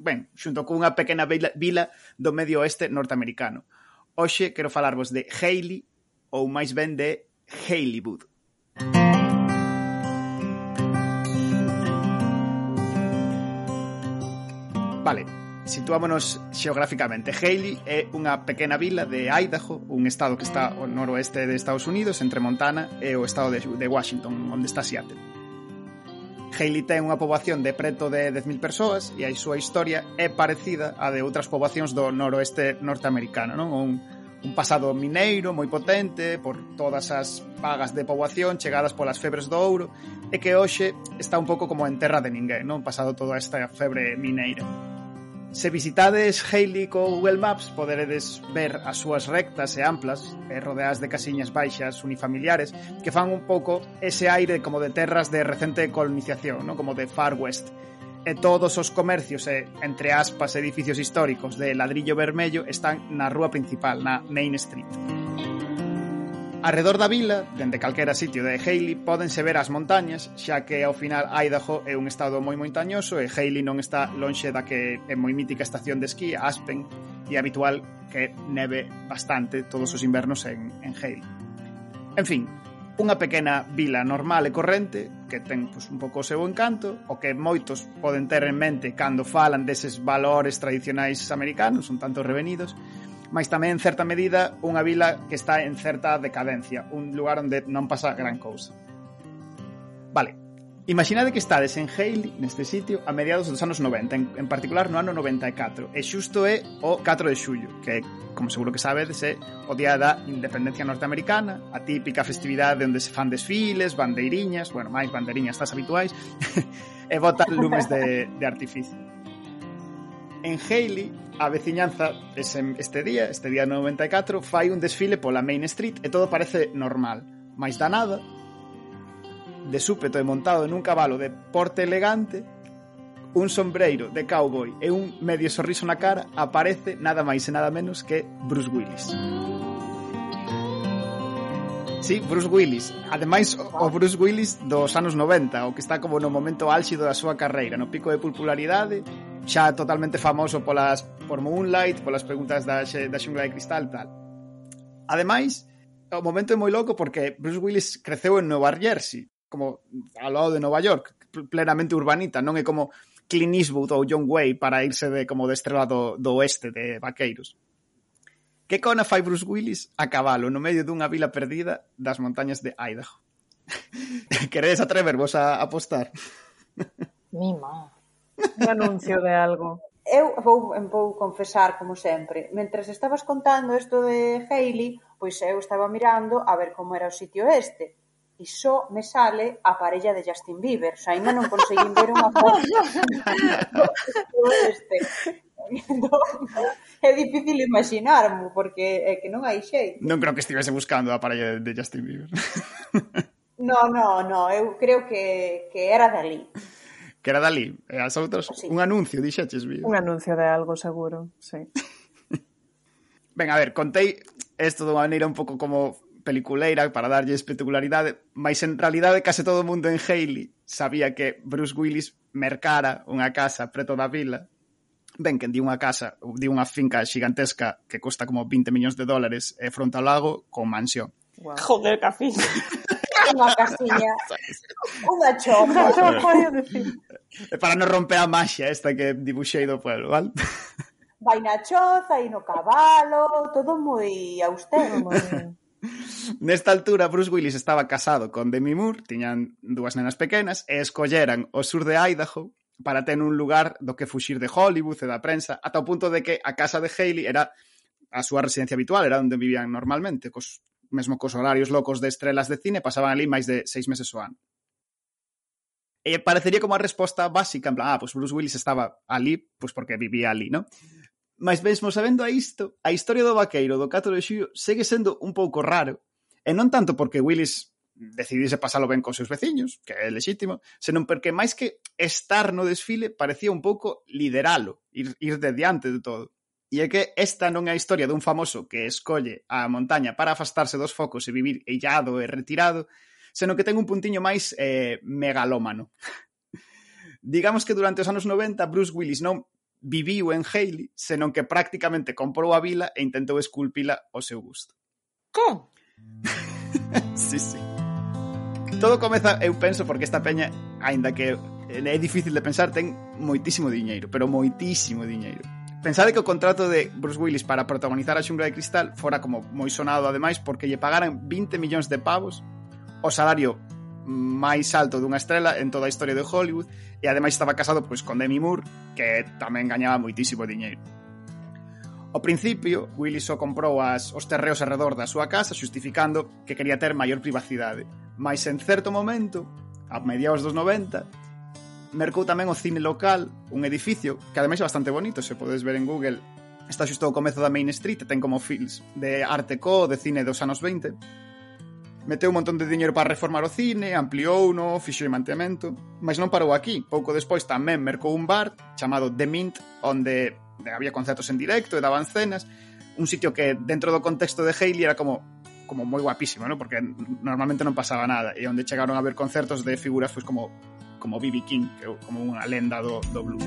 ben, xunto con unha pequena vila, vila do medio oeste norteamericano. Hoxe quero falarvos de Haley ou máis ben de Haleywood. Vale, Situámonos xeográficamente. Haley é unha pequena vila de Idaho, un estado que está ao noroeste de Estados Unidos, entre Montana e o estado de Washington, onde está Seattle. Haley ten unha poboación de preto de 10.000 persoas e a súa historia é parecida á de outras poboacións do noroeste norteamericano, non? Un, un pasado mineiro moi potente por todas as vagas de poboación chegadas polas febres do ouro e que hoxe está un pouco como en terra de ninguén, non? Pasado toda esta febre mineira. Se visitades Hailey co Google Maps poderedes ver as súas rectas e amplas e rodeadas de casiñas baixas unifamiliares que fan un pouco ese aire como de terras de recente colonización, ¿no? como de Far West. E todos os comercios e, entre aspas, edificios históricos de ladrillo vermello están na rúa principal, na Main Street. Arredor da vila, dende calquera sitio de Haley, pódense ver as montañas, xa que ao final Idaho é un estado moi montañoso e Haley non está lonxe da que é moi mítica estación de esquí, Aspen, e habitual que neve bastante todos os invernos en, en Haley. En fin, unha pequena vila normal e corrente que ten pois, un pouco o seu encanto o que moitos poden ter en mente cando falan deses valores tradicionais americanos un tanto revenidos mas tamén en certa medida unha vila que está en certa decadencia, un lugar onde non pasa gran cousa. Vale, Imaginade que estades en Hale, neste sitio, a mediados dos anos 90, en, en particular no ano 94, e xusto é o 4 de xullo, que, como seguro que sabedes, é o día da independencia norteamericana, a típica festividade onde se fan desfiles, bandeiriñas, bueno, máis bandeiriñas das habituais, e botan lumes de, de artificio. En Haley, a veciñanza ese, este día, este día 94, fai un desfile pola Main Street e todo parece normal. Mais da nada, de súpeto e montado nun cabalo de porte elegante, un sombreiro de cowboy e un medio sorriso na cara aparece nada máis e nada menos que Bruce Willis. Sí, Bruce Willis. Ademais, o Bruce Willis dos anos 90, o que está como no momento álxido da súa carreira, no pico de popularidade xa totalmente famoso polas por Moonlight, polas preguntas da, da xungla de cristal, tal. Ademais, o momento é moi louco porque Bruce Willis creceu en Nova Jersey, como ao lado de Nova York, plenamente urbanita, non é como Clint Eastwood ou John Way para irse de como de estrela do, do oeste de vaqueiros. Que cona fai Bruce Willis a cabalo no medio dunha vila perdida das montañas de Idaho? Queredes atrevervos a apostar? Mi má un anuncio de algo. Eu vou, vou confesar, como sempre, mentres estabas contando isto de Hailey, pois eu estaba mirando a ver como era o sitio este, e só me sale a parella de Justin Bieber. O sea, ainda non conseguín ver unha foto do este. Entón, é difícil imaginarmo, porque é que non hai xeito. Non creo que estivese buscando a parella de Justin Bieber. no, no, no, eu creo que, que era dali que era dali. E eh, as outras, sí. un anuncio, dixeches, vi. Un anuncio de algo seguro, sí. ben, a ver, contei isto dunha maneira un pouco como peliculeira para darlle espectacularidade, mas en realidade case todo o mundo en Haley sabía que Bruce Willis mercara unha casa preto da vila ben que di unha casa, di unha finca xigantesca que costa como 20 millóns de dólares e fronte ao lago con mansión. Wow. Joder, que finca. unha casiña. Unha chopa. Unha chopa, eu dicir. Para non romper a maxia esta que dibuxei do pueblo, val? Vai na choza, e no cabalo, todo moi austero, moi... Nesta altura, Bruce Willis estaba casado con Demi Moore, tiñan dúas nenas pequenas, e escolleran o sur de Idaho para ter un lugar do que fuxir de Hollywood e da prensa, ata o punto de que a casa de Haley era a súa residencia habitual, era onde vivían normalmente, cos mesmo cos horarios locos de estrelas de cine, pasaban ali máis de seis meses o ano. E parecería como a resposta básica, en plan, ah, pois Bruce Willis estaba ali, pois porque vivía ali, non? Mas mesmo sabendo a isto, a historia do vaqueiro do 4 de xullo segue sendo un pouco raro, e non tanto porque Willis decidise pasalo ben cos seus veciños, que é lexítimo, senón porque máis que estar no desfile parecía un pouco lideralo, ir, ir de diante de todo. E é que esta non é a historia dun famoso que escolle a montaña para afastarse dos focos e vivir eillado e retirado, senón que ten un puntiño máis eh, megalómano. Digamos que durante os anos 90 Bruce Willis non viviu en Haley, senón que prácticamente comprou a vila e intentou esculpila ao seu gusto. Co? sí, sí. Todo comeza, eu penso, porque esta peña, aínda que é difícil de pensar, ten moitísimo diñeiro, pero moitísimo diñeiro Pensade que o contrato de Bruce Willis para protagonizar a Xungla de Cristal fora como moi sonado ademais porque lle pagaran 20 millóns de pavos o salario máis alto dunha estrela en toda a historia de Hollywood e ademais estaba casado pois con Demi Moore que tamén gañaba moitísimo diñeiro. Ao principio, Willis só comprou as, os terreos alrededor da súa casa xustificando que quería ter maior privacidade. Mas en certo momento, a mediados dos 90, mercou tamén o cine local, un edificio que ademais é bastante bonito, se podes ver en Google, está xusto ao comezo da Main Street, ten como films de arte co, de cine dos anos 20. Meteu un montón de diñeiro para reformar o cine, ampliou no, fixo o mantemento, mas non parou aquí. Pouco despois tamén mercou un bar chamado The Mint, onde eh, había concertos en directo e daban cenas, un sitio que dentro do contexto de Hailey era como como moi guapísimo, ¿no? porque normalmente non pasaba nada, e onde chegaron a ver concertos de figuras pues, como como B.B. King, que é como unha lenda do, do blues.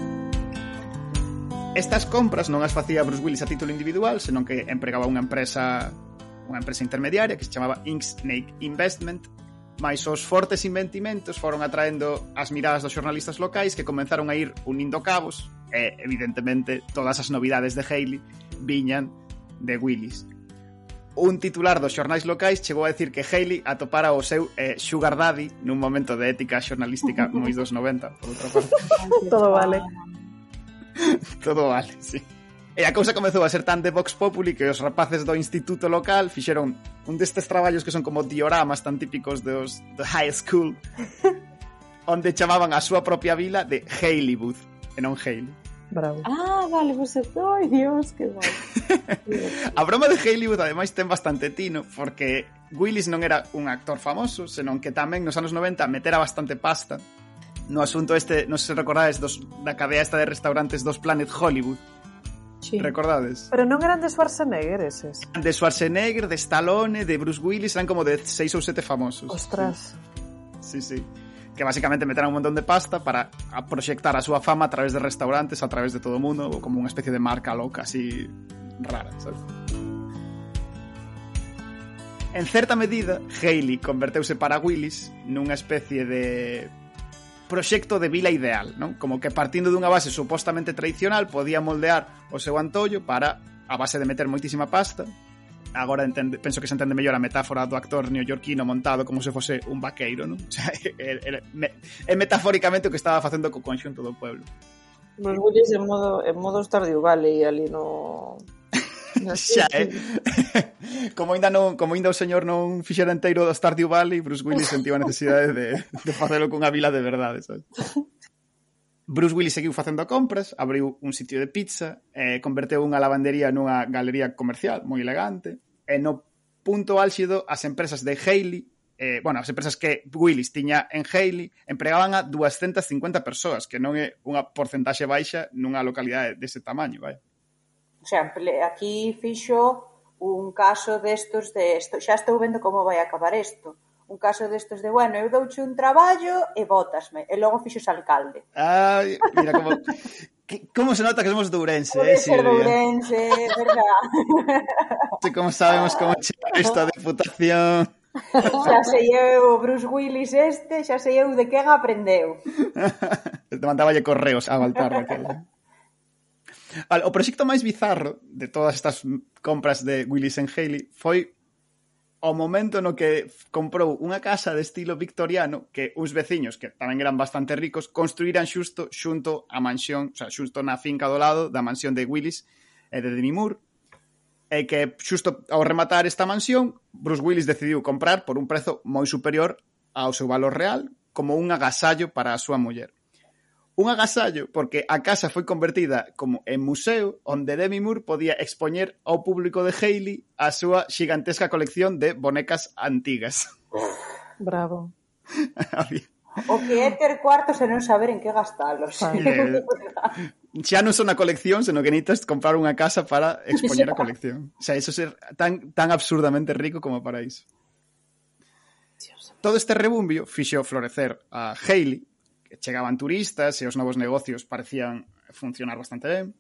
Estas compras non as facía Bruce Willis a título individual, senón que empregaba unha empresa unha empresa intermediaria que se chamaba Ink Snake Investment, mais os fortes inventimentos foron atraendo as miradas dos xornalistas locais que comenzaron a ir unindo cabos e, evidentemente, todas as novidades de Haley viñan de Willis un titular dos xornais locais chegou a decir que Haley atopara o seu eh, Sugar Daddy nun momento de ética xornalística moi dos 90, por outra parte. Todo vale. Todo vale, sí. E a cousa comezou a ser tan de Vox Populi que os rapaces do instituto local fixeron un destes traballos que son como dioramas tan típicos dos de high school onde chamaban a súa propia vila de Haleywood e non Haley. Bravo. Ah, vale, por pues, ay Dios, que guay. a broma de Hollywood ademais ten bastante tino porque Willis non era un actor famoso, senón que tamén nos anos 90 metera bastante pasta no asunto este, non sei se recordades dos, da cadea esta de restaurantes dos Planet Hollywood. Sí. Recordades? Pero non eran de Schwarzenegger eses. De Schwarzenegger, de Stallone, de Bruce Willis, eran como de seis ou sete famosos. Ostras. Sí, sí. sí que basicamente meterán un montón de pasta para a proxectar a súa fama a través de restaurantes, a través de todo o mundo, ou como unha especie de marca loca así rara, sabes? En certa medida, Haley converteuse para Willis nunha especie de proxecto de vila ideal, non? Como que partindo dunha base supostamente tradicional podía moldear o seu antollo para a base de meter moitísima pasta, agora entende, penso que se entende mellor a metáfora do actor neoyorquino montado como se fose un vaqueiro, non? O sea, é, é, é metafóricamente o que estaba facendo co conxunto do pueblo. Nos bulles en modo, en modo Stardew Valley ali no... Xa, eh? como ainda non, como ainda o señor non fixera enteiro do Stardew Valley, Bruce Willis sentiu a necesidade de, de facelo cunha vila de verdade, sabes? Bruce Willis seguiu facendo compras, abriu un sitio de pizza, eh, converteu unha lavandería nunha galería comercial moi elegante, e no punto álxido as empresas de Haley, eh, bueno, as empresas que Willis tiña en Haley, empregaban a 250 persoas, que non é unha porcentaxe baixa nunha localidade dese tamaño, vai. O sea, aquí fixo un caso destos de esto, xa estou vendo como vai acabar isto un caso destes de, bueno, eu douche un traballo e botasme, e logo fixos alcalde. Ai, mira como... Como se nota que somos de Ourense, Pode eh, Silvia? de Ourense, verdad. Sí, como sabemos como chegar esta deputación. Xa sei eu o Bruce Willis este, xa sei eu de quen aprendeu. Te mandaballe correos a Baltar, aquela. Eh. O proxecto máis bizarro de todas estas compras de Willis and Haley foi ao momento no que comprou unha casa de estilo victoriano que uns veciños, que tamén eran bastante ricos, construíran xusto xunto á mansión, o sea, xusto na finca do lado da mansión de Willis e de Demi Moore, e que xusto ao rematar esta mansión, Bruce Willis decidiu comprar por un prezo moi superior ao seu valor real como un agasallo para a súa muller. Un agasallo porque a casa foi convertida como en museo onde Demi Moore podía expoñer ao público de Hailey a súa xigantesca colección de bonecas antigas. Bravo. Había O que é ter cuartos e non saber en que gastalos. Eh, xa non son a colección, senón que necesitas comprar unha casa para expoñer a colección. O sea, eso ser tan, tan absurdamente rico como para iso. Todo este rebumbio fixo florecer a Hailey chegaban turistas e os novos negocios parecían funcionar bastante ben.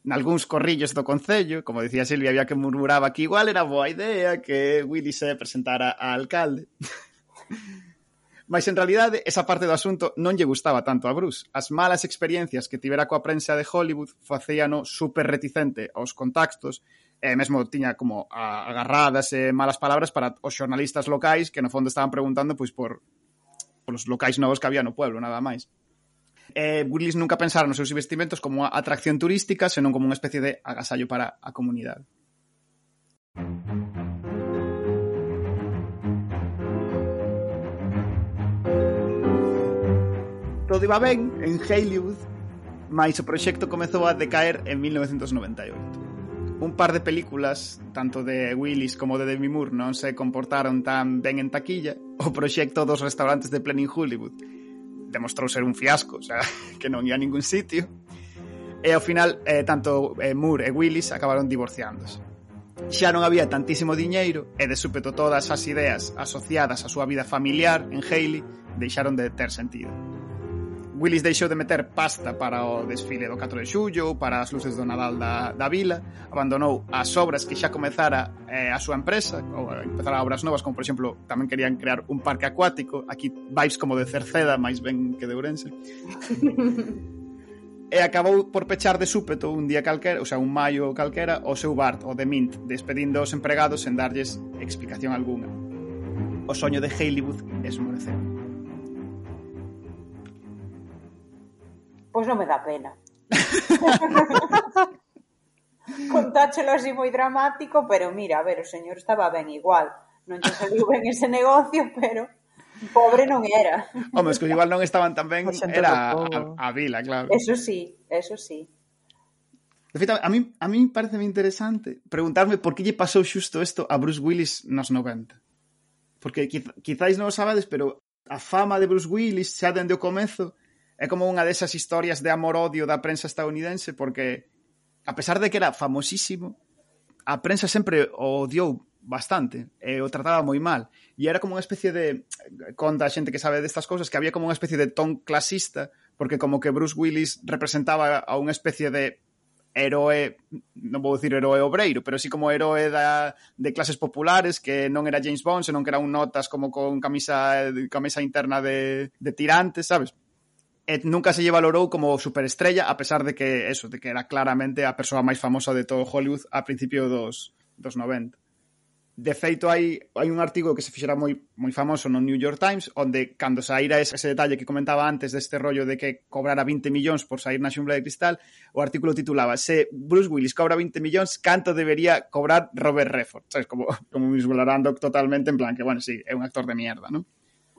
Nalgúns corrillos do Concello, como dicía Silvia, había que murmuraba que igual era boa idea que Willy se presentara a alcalde. Mas en realidade esa parte do asunto non lle gustaba tanto a Bruce. As malas experiencias que tivera coa prensa de Hollywood facíano super reticente aos contactos e mesmo tiña como agarradas e malas palabras para os xornalistas locais que no fondo estaban preguntando pois por polos locais novos que había no pueblo, nada máis. Eh, Willis nunca pensaron nos seus investimentos como unha atracción turística, senón como unha especie de agasallo para a comunidade. Todo iba ben en Hollywood, mais o proxecto comezou a decaer en 1998 un par de películas, tanto de Willis como de Demi Moore, non se comportaron tan ben en taquilla, o proxecto dos restaurantes de Planning Hollywood demostrou ser un fiasco, o sea, que non ia a ningún sitio. E ao final, eh, tanto eh, Moore e Willis acabaron divorciándose. Xa non había tantísimo diñeiro e de súpeto todas as ideas asociadas á súa vida familiar en Haley deixaron de ter sentido. Willis deixou de meter pasta para o desfile do 4 de xullo, para as luces do Nadal da, da vila, abandonou as obras que xa comezara eh, a súa empresa, ou empezara obras novas, como por exemplo, tamén querían crear un parque acuático, aquí vibes como de Cerceda, máis ben que de Ourense. e acabou por pechar de súpeto un día calquera, o sea, un maio calquera, o seu bar, o de Mint, despedindo os empregados sen darlles explicación alguna. O soño de Hollywood esmoreceu. Pois non me dá pena. Contáchelo así moi dramático, pero mira, a ver, o señor estaba ben igual. Non lle saliu ben ese negocio, pero pobre non era. Home, que igual non estaban tan ben, era a, a vila, claro. Eso sí, eso sí. De feito, a mí, a mí parece moi interesante preguntarme por que lle pasou xusto isto a Bruce Willis nos 90. Porque quiz, quizáis non o sabades, pero a fama de Bruce Willis xa dende o comezo é como unha desas historias de amor-odio da prensa estadounidense porque a pesar de que era famosísimo, a prensa sempre o odiou bastante e o trataba moi mal e era como unha especie de conta a xente que sabe destas cousas que había como unha especie de ton clasista porque como que Bruce Willis representaba a unha especie de heroe, non vou dicir heroe obreiro, pero sí como heroe da, de clases populares, que non era James Bond, senón que era un notas como con camisa camisa interna de, de tirantes, sabes? e nunca se lle valorou como superestrella, a pesar de que eso, de que era claramente a persoa máis famosa de todo Hollywood a principio dos, dos 90. De feito, hai, hai un artigo que se fixera moi, moi famoso no New York Times, onde, cando saíra ese, ese detalle que comentaba antes deste rollo de que cobrara 20 millóns por sair na xumbla de cristal, o artículo titulaba Se Bruce Willis cobra 20 millóns, canto debería cobrar Robert Redford? Sabes, como, como mismo totalmente, en plan, que, bueno, sí, é un actor de mierda, non?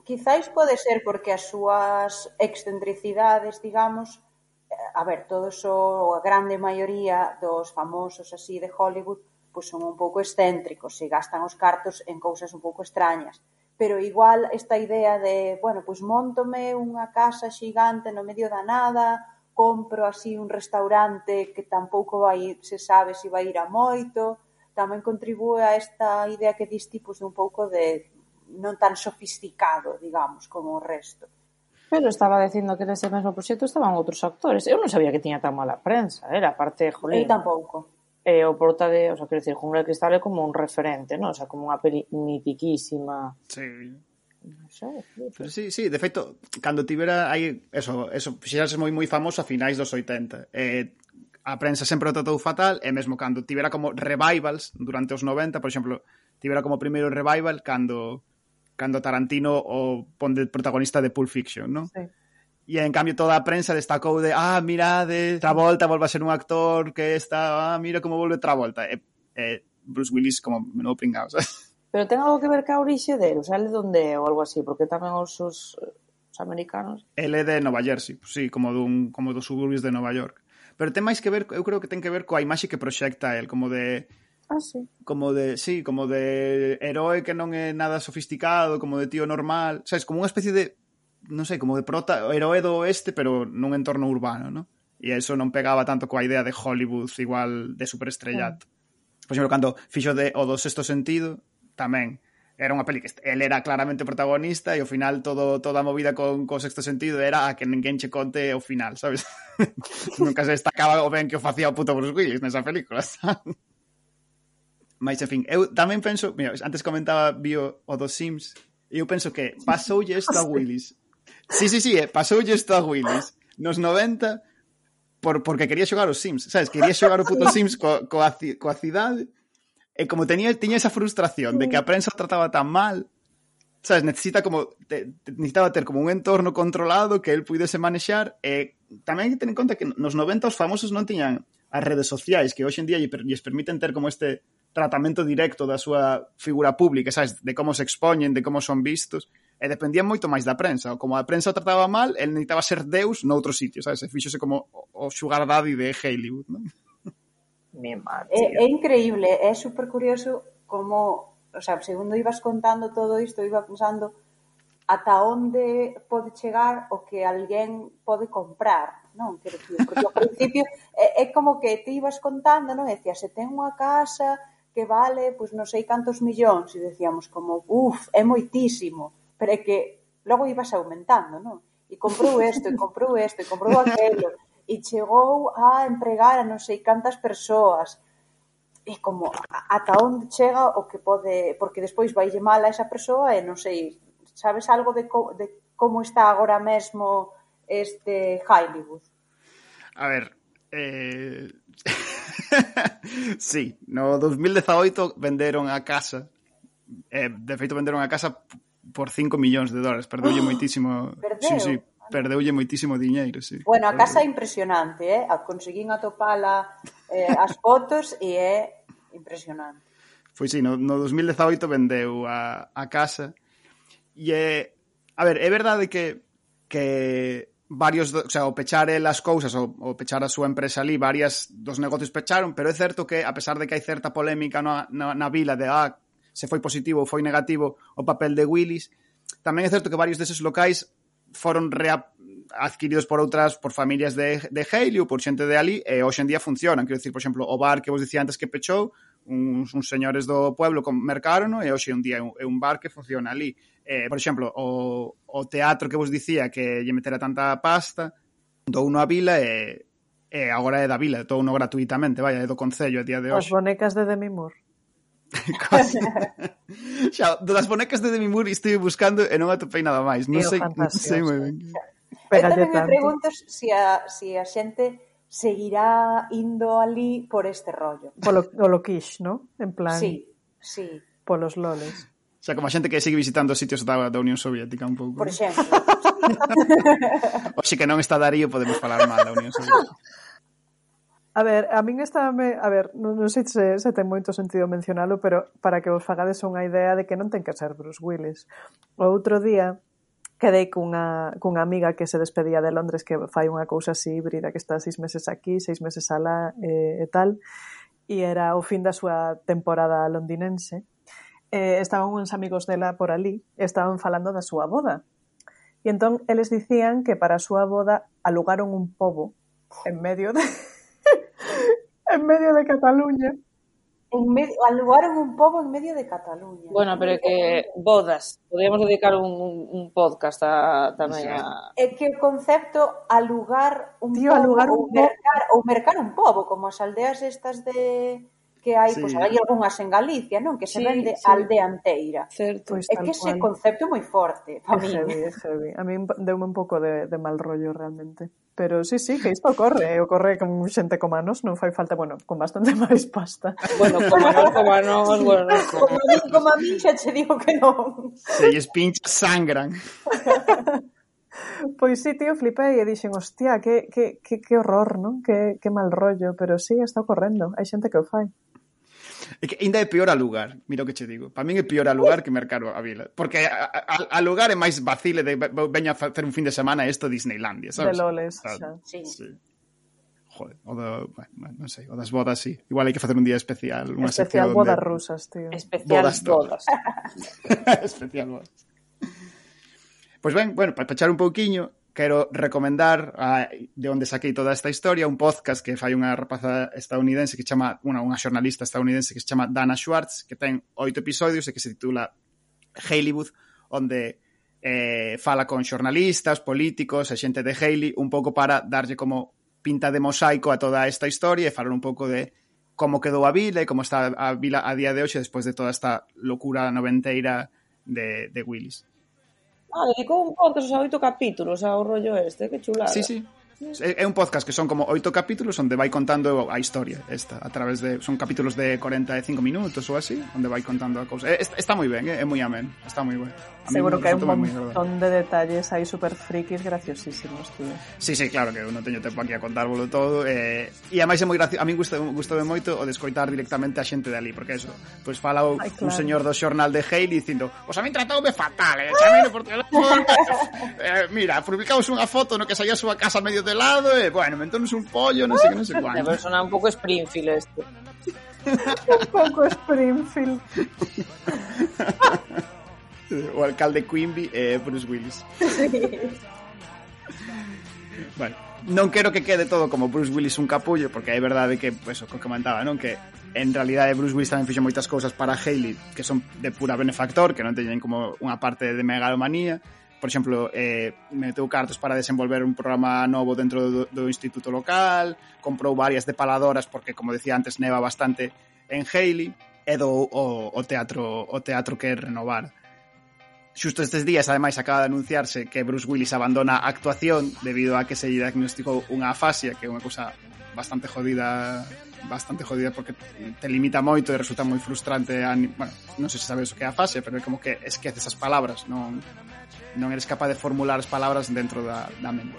Quizais pode ser porque as súas excentricidades, digamos, eh, a ver, todos o, a grande maioría dos famosos así de Hollywood pois son un pouco excéntricos e gastan os cartos en cousas un pouco extrañas. pero igual esta idea de, bueno, pois montome unha casa xigante no medio da nada, compro así un restaurante que tampouco vai, se sabe se vai ir a moito, tamén contribúe a esta idea que dis tipos de un pouco de non tan sofisticado, digamos, como o resto. Pero estaba dicindo que nese mesmo proxecto estaban outros actores. Eu non sabía que tiña tan mala prensa, era parte de Jolín. Eu tampouco. E eh, o Porta de, o sea, quero dicir, Jungla de Cristal é como un referente, non? O sea, como unha peli mitiquísima. Sí. Non sei. Pero sí, sí, de feito, cando tivera aí, eso, eso, fixerase moi moi famoso a finais dos 80. Eh, a prensa sempre o tratou fatal, e mesmo cando tivera como revivals durante os 90, por exemplo, tivera como primeiro revival cando cando Tarantino o pon de protagonista de Pulp Fiction, non? Sí. E en cambio toda a prensa destacou de ah, mirade, Travolta volve a ser un actor que está, ah, mira como volve Travolta. E, e Bruce Willis como menudo pringao, sabes? Pero ten algo que ver ca orixe dele, o sea, ele donde ou algo así, porque tamén os, os, os americanos... Ele é de Nova Jersey, pues, sí, como dun, como dos suburbios de Nova York. Pero ten máis que ver, eu creo que ten que ver coa imaxe que proxecta el, como de Ah, sí. Como de, sí, como de heroe que non é nada sofisticado, como de tío normal, sabes, como unha especie de non sei, como de prota, heroe do oeste, pero nun entorno urbano, ¿no? E eso non pegaba tanto coa idea de Hollywood igual de superestrellato. Mm. Por exemplo, cando fixo de o do sexto sentido, tamén era unha peli que el era claramente protagonista e ao final todo toda a movida con co sexto sentido era a que ninguén che conte o final, sabes? Nunca se destacaba o ben que o facía o puto Bruce Willis nesa película, sabes? Mais, en fin, eu tamén penso... Mira, antes comentaba Bio o dos Sims, e eu penso que pasoulle isto a Willis. Sí, sí, sí, eh, pasoulle isto a Willis. Nos 90, por, porque quería xogar os Sims, sabes? Quería xogar o puto Sims co, coa, coa cidade, e como tenía, tiña esa frustración de que a prensa trataba tan mal, sabes, necesita como te, te, necesitaba ter como un entorno controlado que el puidese manexar e tamén hai que ter en conta que nos 90 os famosos non tiñan as redes sociais que hoxe en día lles, lles permiten ter como este tratamento directo da súa figura pública, sabes, de como se expoñen, de como son vistos, e dependían moito máis da prensa. Como a prensa o trataba mal, el necesitaba ser deus noutro sitio, sabes? E fíxose como o sugar daddy de Hollywood, non? Mi madre. É, é increíble, é super curioso como, o sea, segundo ibas contando todo isto, iba pensando ata onde pode chegar o que alguén pode comprar, non? Quero dicir, porque ao principio é, é como que ti ibas contando, non? E decías, se ten unha casa, que vale pois non sei cantos millóns e decíamos como, uf, é moitísimo, pero é que logo ibas aumentando, non? E comprou isto, e comprou isto, e comprou aquelo, e chegou a empregar a non sei cantas persoas, e como ata onde chega o que pode, porque despois vai mal a esa persoa e non sei, sabes algo de, co, de como está agora mesmo este Hollywood? A ver, eh... sí, no 2018 venderon a casa. Eh, de feito, venderon a casa por 5 millóns de dólares. Perdeulle oh, moitísimo... Perdeu? Sí, sí, perdeulle moitísimo diñeiro, sí. Bueno, a casa é impresionante, eh? Conseguín atopala eh, as fotos e é impresionante. Foi sí, no, no 2018 vendeu a, a casa e é... A ver, é verdade que que varios, o sea, o pechar as cousas ou, ou pechar a súa empresa ali, varias dos negocios pecharon, pero é certo que a pesar de que hai certa polémica na, na, na vila de ah, se foi positivo ou foi negativo o papel de Willis, tamén é certo que varios deses locais foron rea, adquiridos por outras, por familias de, de Haley ou por xente de ali, e hoxe en día funcionan. Quero dicir, por exemplo, o bar que vos dicía antes que pechou, uns, uns señores do pueblo mercaron e hoxe un día é un, é un bar que funciona ali. Eh, por exemplo, o, o teatro que vos dicía que lle metera tanta pasta, dou no a vila e, e agora é da vila, dou no gratuitamente, vai, é do Concello a día de hoxe. As bonecas de Demi Moore. xa, das bonecas de Demi Moore estive buscando e non atopei nada máis. Non sei, non sei moi ben. Pero tamén me pregunto se si a, si a xente seguirá indo ali por este rollo. Polo, polo quiche, ¿no? En plan... Sí, sí. Polos loles sea, como a xente que segue visitando sitios da, da Unión Soviética un pouco. Por exemplo. Oxe que non está Darío podemos falar mal da Unión Soviética. A ver, a min está me, a ver, non, non sei se, se ten moito sentido mencionalo, pero para que vos fagades unha idea de que non ten que ser Bruce Willis. O outro día quedei cunha, cunha amiga que se despedía de Londres que fai unha cousa así híbrida que está seis meses aquí, seis meses alá eh, e tal e era o fin da súa temporada londinense eh, estaban uns amigos dela por ali, estaban falando da súa boda. E entón eles dicían que para a súa boda alugaron un pobo en medio de en medio de Cataluña. En medio, alugaron un pobo en medio de Cataluña. Bueno, pero que bodas, podíamos dedicar un, un podcast a, tamén a... É que o concepto alugar un Tío, pobo, alugar un ou, mercar, ou mercar un pobo, como as aldeas estas de que hai, sí. pois eh. hai algunhas en Galicia, non, que se sí, vende sí. aldea enteira. Certo, pois, é que ese cual. concepto é moi forte para min. É heavy, é heavy. A min deume un pouco de, de mal rollo realmente. Pero sí, sí, que isto ocorre, eh, ocorre con xente como a nos, non fai falta, bueno, con bastante máis pasta. Bueno, como a nos, como a nos, bueno. Como, como, a, como a min xa che digo que non. Se lles pincha sangran. Pois sí, tío, flipei e dixen, hostia, que, que, que, que horror, non? Que, que mal rollo, pero sí, está ocorrendo, hai xente que o fai. É que ainda é peor a lugar, mira o que che digo. Para min é peor a lugar que mercado a vila. Porque a, a, a lugar é máis vacile de veña a facer un fin de semana isto Disneylandia, sabes? De loles, xa. Sí. sí. Joder, o da, bueno, non sei, o das bodas, sí. Igual hai que facer un día especial. Unha especial bodas donde... rusas, tío. Especial bodas. bodas. especial bodas. Pois ben, bueno, para pechar un pouquiño, quero recomendar a, de onde saquei toda esta historia un podcast que fai unha rapaza estadounidense que chama, unha, unha xornalista estadounidense que se chama Dana Schwartz, que ten oito episodios e que se titula Hollywood, onde eh, fala con xornalistas, políticos, a xente de Haley, un pouco para darlle como pinta de mosaico a toda esta historia e falar un pouco de como quedou a vila e como está a vila a día de hoxe despois de toda esta locura noventeira de, de Willis. Ah, dedicou un podcast aos oito capítulos ao rollo este, que chulada. Sí, sí. É un podcast que son como oito capítulos onde vai contando a historia esta a través de son capítulos de 45 minutos ou así, onde vai contando a cousa. Está, está moi ben, é, é moi amén, está moi ben. A Seguro que hai un montón de detalles aí super frikis graciosísimos, tío. Sí, sí, claro que eu non teño tempo aquí a contárvolo todo eh, e ademais é moi gracioso, a min gusta, gustoume moito o de escoitar directamente a xente de ali, porque eso, pois pues fala o, Ay, claro. un señor do xornal de Hale dicindo, "Os a min tratoume fatal, eh, chamei por teléfono." eh, mira, publicamos unha foto no que saía a súa casa medio de lado e, bueno, mentónos un pollo, sei que, non sei De cuánto persona un pouco Springfield este. Un pouco Springfield. o alcalde Quimby e Bruce Willis Bueno, non quero que quede todo como Bruce Willis un capullo, porque é verdade que, pues, o que comentaba, non? Que en realidade Bruce Willis tamén fixo moitas cousas para Haley que son de pura benefactor, que non teñen como unha parte de megalomanía. por exemplo, eh, meteu cartos para desenvolver un programa novo dentro do, do instituto local, comprou varias depaladoras porque, como decía antes, neva bastante en Haley, e do o, o teatro o teatro que renovar. Xusto estes días, ademais, acaba de anunciarse que Bruce Willis abandona a actuación debido a que se lle diagnosticou unha afasia, que é unha cousa bastante jodida bastante jodida porque te limita moito e resulta moi frustrante a, bueno, non sei se sabes o que é a fase pero é como que esqueces as palabras non non eres capaz de formular as palabras dentro da, da mente.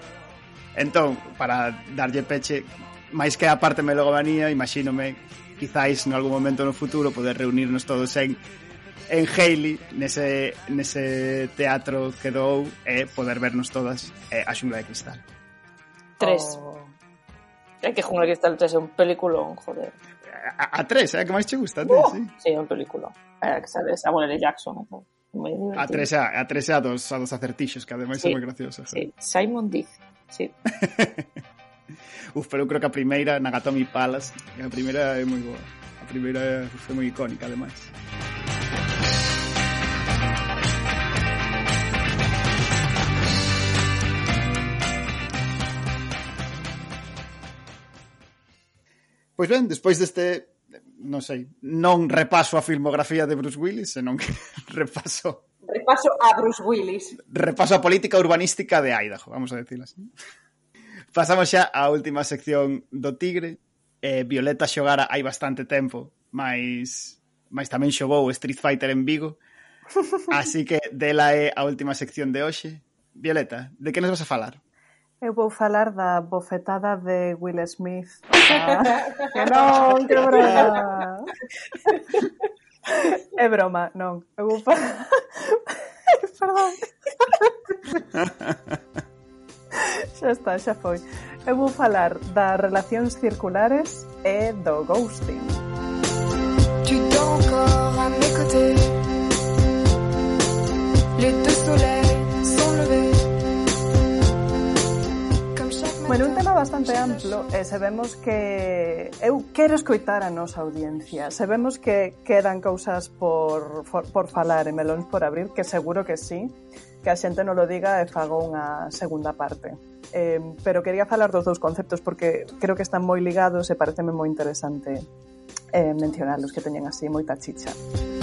Entón, para darlle peche, máis que a parte melogomanía, imagínome, quizáis en algún momento no futuro poder reunirnos todos en en Haley nese, nese teatro que dou e eh, poder vernos todas eh, a xungla de cristal. Tres. Oh. É que Jungla de Cristal 3 é un peliculón, joder. A, a tres, é eh, que máis che gusta, antes, uh, oh. sí. Sí, é un peliculón. É que sale Samuel L. Jackson e tal moi divertido. a atresa dos, a dos acertixos, que ademais sí, é moi gracioso. Sí. Eh. Simon Diz, sí. Uf, pero eu creo que a primeira, Nagatomi Palace, a primeira é moi boa. A primeira foi moi icónica, ademais. Pois ben, despois deste non sei, non repaso a filmografía de Bruce Willis, senón que repaso Repaso a Bruce Willis. Repaso a política urbanística de Idaho, vamos a decirlo así. Pasamos xa á última sección do Tigre. Eh, Violeta xogara hai bastante tempo, mas, mas tamén xogou Street Fighter en Vigo. Así que dela é a última sección de hoxe. Violeta, de que nos vas a falar? Eu vou falar da bofetada de Will Smith. Ah, que non, que broma. É broma, non. Eu vou falar... Perdón. xa está, xa foi. Eu vou falar das relacións circulares e do ghosting. Tu dors encore à mes côtés Les deux soleils Bueno, un tema bastante amplo e sabemos que eu quero escoitar a nosa audiencia. Sabemos que quedan cousas por, por, por falar e melóns por abrir, que seguro que sí, que a xente non lo diga e fago unha segunda parte. Eh, pero quería falar dos dous conceptos porque creo que están moi ligados e pareceme moi interesante eh, mencionarlos que teñen así moita chicha. Música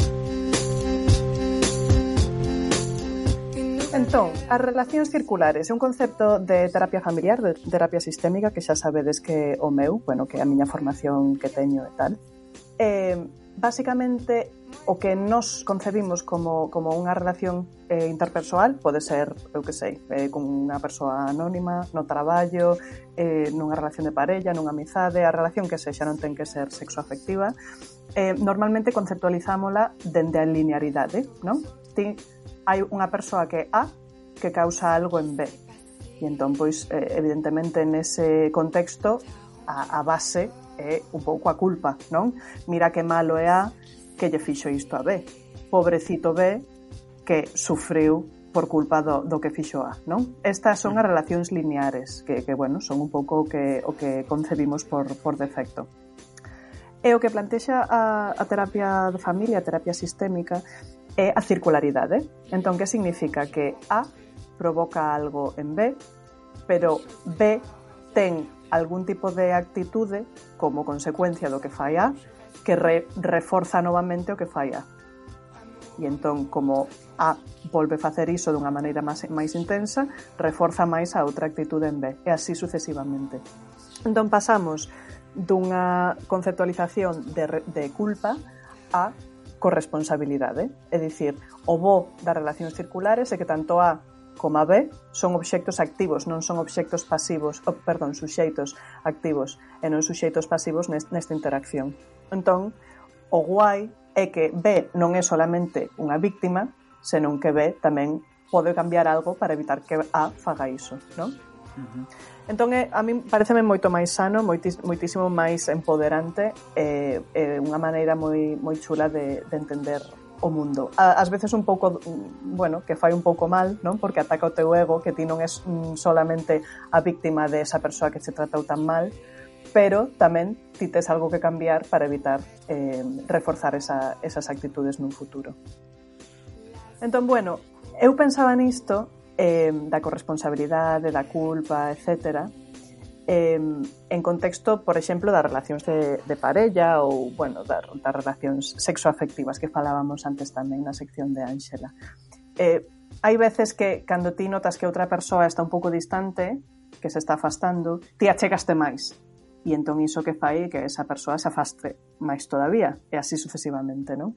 Entón, as relacións circulares é un concepto de terapia familiar, de terapia sistémica, que xa sabedes que o meu, bueno, que a miña formación que teño e tal. Eh, basicamente, o que nos concebimos como, como unha relación eh, interpersoal pode ser, eu que sei, eh, con unha persoa anónima, no traballo, eh, nunha relación de parella, nunha amizade, a relación que sexa non ten que ser sexoafectiva. Eh, normalmente conceptualizámola dende a linearidade, non? Ti hai unha persoa que é A que causa algo en B. E entón, pois, eh, evidentemente, nese contexto, a, a base é un pouco a culpa, non? Mira que malo é A que lle fixo isto a B. Pobrecito B que sufriu por culpa do, do que fixo A, non? Estas son as relacións lineares que, que bueno, son un pouco o que, o que concebimos por, por defecto. E o que plantexa a, a terapia de familia, a terapia sistémica, é a circularidade. Entón, que significa que A provoca algo en B, pero B ten algún tipo de actitude como consecuencia do que fai A que re, reforza novamente o que fai A. E entón, como A volve facer iso dunha maneira máis, máis intensa, reforza máis a outra actitude en B, e así sucesivamente. Entón pasamos dunha conceptualización de, de culpa a corresponsabilidade. É dicir, o bo das relacións circulares é que tanto A como a B son obxectos activos, non son obxectos pasivos, oh, perdón, suxeitos activos e non suxeitos pasivos nesta interacción. Entón, o guai é que B non é solamente unha víctima, senón que B tamén pode cambiar algo para evitar que A faga iso, non? Uh -huh. Entón, é, a min pareceme moito máis sano, moitis, moitísimo máis empoderante, e, eh, eh, unha maneira moi, moi chula de, de entender o mundo. A, ás veces un pouco, mm, bueno, que fai un pouco mal, non? Porque ataca o teu ego, que ti non és mm, solamente a víctima de esa persoa que se tratou tan mal, pero tamén ti tes algo que cambiar para evitar eh, reforzar esa, esas actitudes nun futuro. Entón, bueno, eu pensaba nisto eh, da corresponsabilidade, da culpa, etc. Eh, en contexto, por exemplo, das relacións de, de parella ou, bueno, das, das relacións sexoafectivas que falábamos antes tamén na sección de Ángela. Eh, hai veces que cando ti notas que outra persoa está un pouco distante, que se está afastando, ti achegaste máis. E entón iso que fai que esa persoa se afaste máis todavía, e así sucesivamente, non?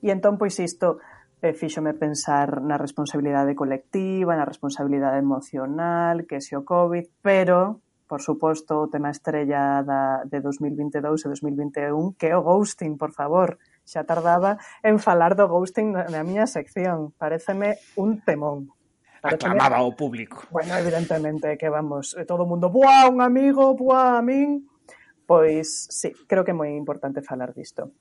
E entón, pois isto, eh, fíxome pensar na responsabilidade colectiva, na responsabilidade emocional, que se o COVID, pero, por suposto, o tema estrella da, de 2022 e 2021, que é o ghosting, por favor. Xa tardaba en falar do ghosting na, na miña sección. Pareceme un temón aclamaba o público. Bueno, evidentemente que vamos, eh, todo o mundo, buah, un amigo, buah, a min. Pois, sí, creo que é moi importante falar disto.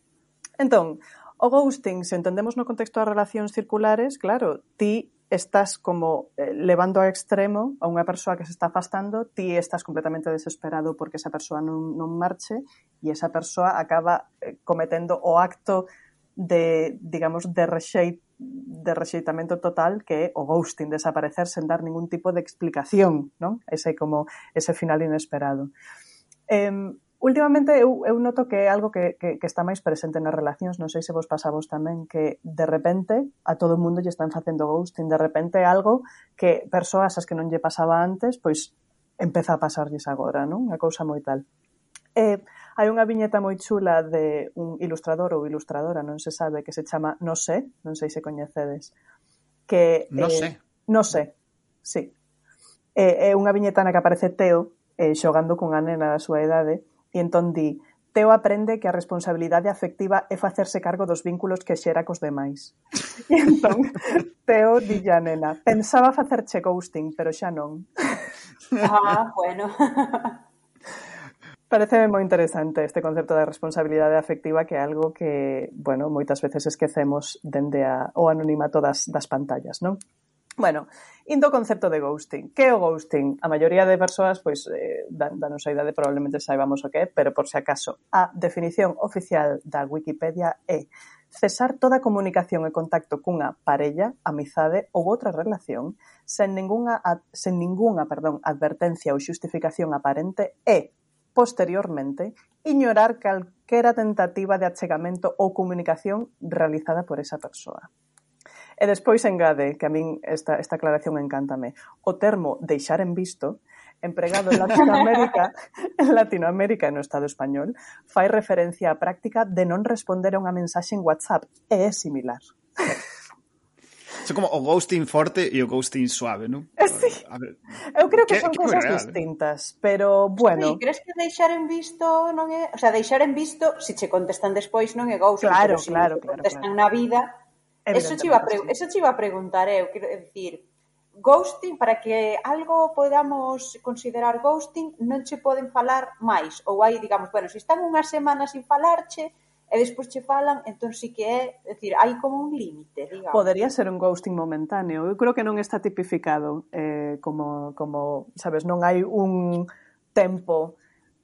Entón, O ghosting, se entendemos no contexto das relacións circulares, claro, ti estás como eh, levando ao extremo a unha persoa que se está afastando, ti estás completamente desesperado porque esa persoa non, non marche e esa persoa acaba eh, cometendo o acto de, digamos, de rexeit de rexeitamento total que é o ghosting, desaparecer sen dar ningún tipo de explicación, non? Ese como ese final inesperado. Eh, Últimamente eu, eu noto que é algo que, que, que está máis presente nas relacións, non sei se vos pasavos tamén que de repente a todo o mundo lle están facendo ghosting, de repente algo que persoas as que non lle pasaba antes, pois empeza a pasarlles agora, non? Unha cousa moi tal. E hai unha viñeta moi chula de un ilustrador ou ilustradora, non se sabe, que se chama No sé, non sei se coñecedes. Que, no eh, sé. No sé, sí. É, é unha viñeta na que aparece Teo eh, xogando cunha nena da súa idade E entón di: Teo aprende que a responsabilidade afectiva é facerse cargo dos vínculos que xera cos demais. E entón Teo dille a nena, pensaba facerche ghosting, pero xa non. Ah, bueno. Parece moi interesante este concepto da responsabilidade afectiva que é algo que, bueno, moitas veces esquecemos dende a, o anonimato das, das pantallas, non? Bueno, indo o concepto de ghosting. Que é o ghosting? A maioría de persoas, pois, eh, da, da nosa idade probablemente saibamos o que é, pero por se si acaso, a definición oficial da Wikipedia é cesar toda comunicación e contacto cunha parella, amizade ou outra relación sen ningunha, sen ningunha perdón, advertencia ou xustificación aparente e, posteriormente, ignorar calquera tentativa de achegamento ou comunicación realizada por esa persoa. E despois engade, que a min esta, esta aclaración encántame, o termo deixar en visto empregado en Latinoamérica, en Latinoamérica e no Estado español, fai referencia á práctica de non responder a unha mensaxe en WhatsApp e é similar. Son como o ghosting forte e o ghosting suave, non? Eh, sí. A ver, Eu creo que, que son que cousas real, distintas, pero bueno. Sí, crees que deixar en visto non é, o sea, deixar en visto se si che contestan despois non é ghosting, claro, pero se si claro, claro, contestan claro. na vida Eso te, iba a eso te iba a preguntar eh, eu, quero dicir, ghosting, para que algo podamos considerar ghosting, non che poden falar máis, ou hai, digamos, bueno, se están unha semana sin falarche, e despois che falan, entón sí que é, é dicir, hai como un límite, digamos. Podería ser un ghosting momentáneo. Eu creo que non está tipificado eh, como, como, sabes, non hai un tempo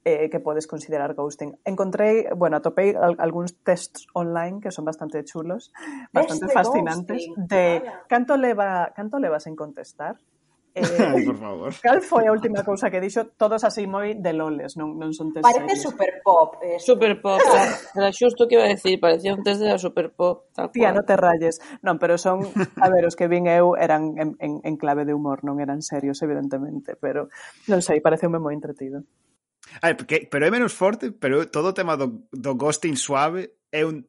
eh, que podes considerar ghosting. Encontrei, bueno, atopei al, algúns tests online que son bastante chulos, bastante este fascinantes, ghosting. de Vaya. canto leva, canto levas en contestar, Eh, por favor. Cal foi a última cousa que dixo, todos así moi de loles, non, non son test Parece serios. super pop. Eh. Super pop, era xusto que iba a decir, parecía un test de la super pop. Tía, non te rayes. Non, pero son, a ver, os que vin eu eran en, en, en clave de humor, non eran serios, evidentemente, pero non sei, pareceume moi entretido. Ay, porque, pero é menos forte, pero todo o tema do, do ghosting suave é un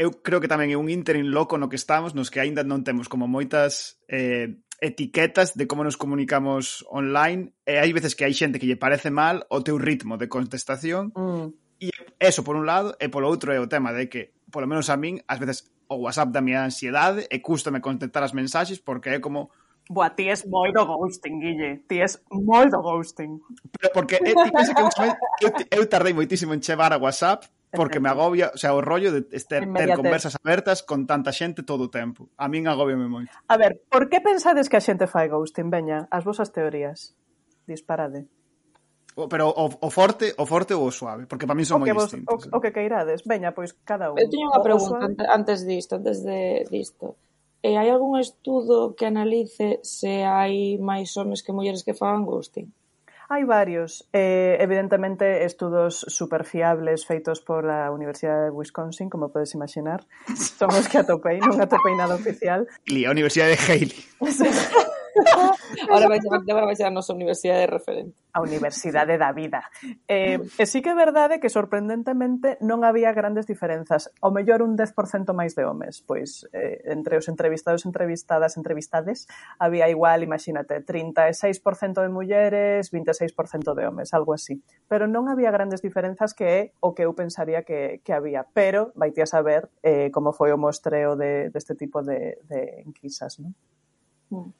eu creo que tamén é un interim loco no que estamos, nos que aínda non temos como moitas eh, etiquetas de como nos comunicamos online, e hai veces que hai xente que lle parece mal o teu ritmo de contestación, mm. e eso por un lado, e polo outro é o tema de que, polo menos a min, ás veces o WhatsApp da mi ansiedade e cústame contestar as mensaxes porque é como Boa, ti es moi do ghosting, Guille. Ti es moi do ghosting. Pero porque eh, ti pensa que eu, chamé, eu, eu tardei moitísimo en chevar a WhatsApp porque me agobia, o sea, o rollo de ter, ter conversas abertas con tanta xente todo o tempo. A min agobiame moito. A ver, por que pensades que a xente fai ghosting? Veña, as vosas teorías. Disparade. O, pero o, o forte, o forte ou o suave, porque para min son moi distintos. O, eh? o que queirades. Veña, pois cada un. Eu teño unha pregunta antes disto, antes de disto. E hai algún estudo que analice se hai máis homes que mulleres que fagan ghosting? Hai varios, eh, evidentemente estudos superfiables feitos por a Universidade de Wisconsin, como podes imaginar, son os que atopei, non atopei nada oficial. Lía, Universidade de Hailey. ahora, vais a, agora ser a nosa universidade de referente. A Universidade da Vida. Eh, e sí que é verdade que sorprendentemente non había grandes diferenzas. O mellor un 10% máis de homes. Pois eh, entre os entrevistados, entrevistadas, entrevistades, había igual, imagínate, 36% de mulleres, 26% de homes, algo así. Pero non había grandes diferenzas que é o que eu pensaría que, que había. Pero vai a saber eh, como foi o mostreo de, deste de tipo de, de enquisas, non? Mm.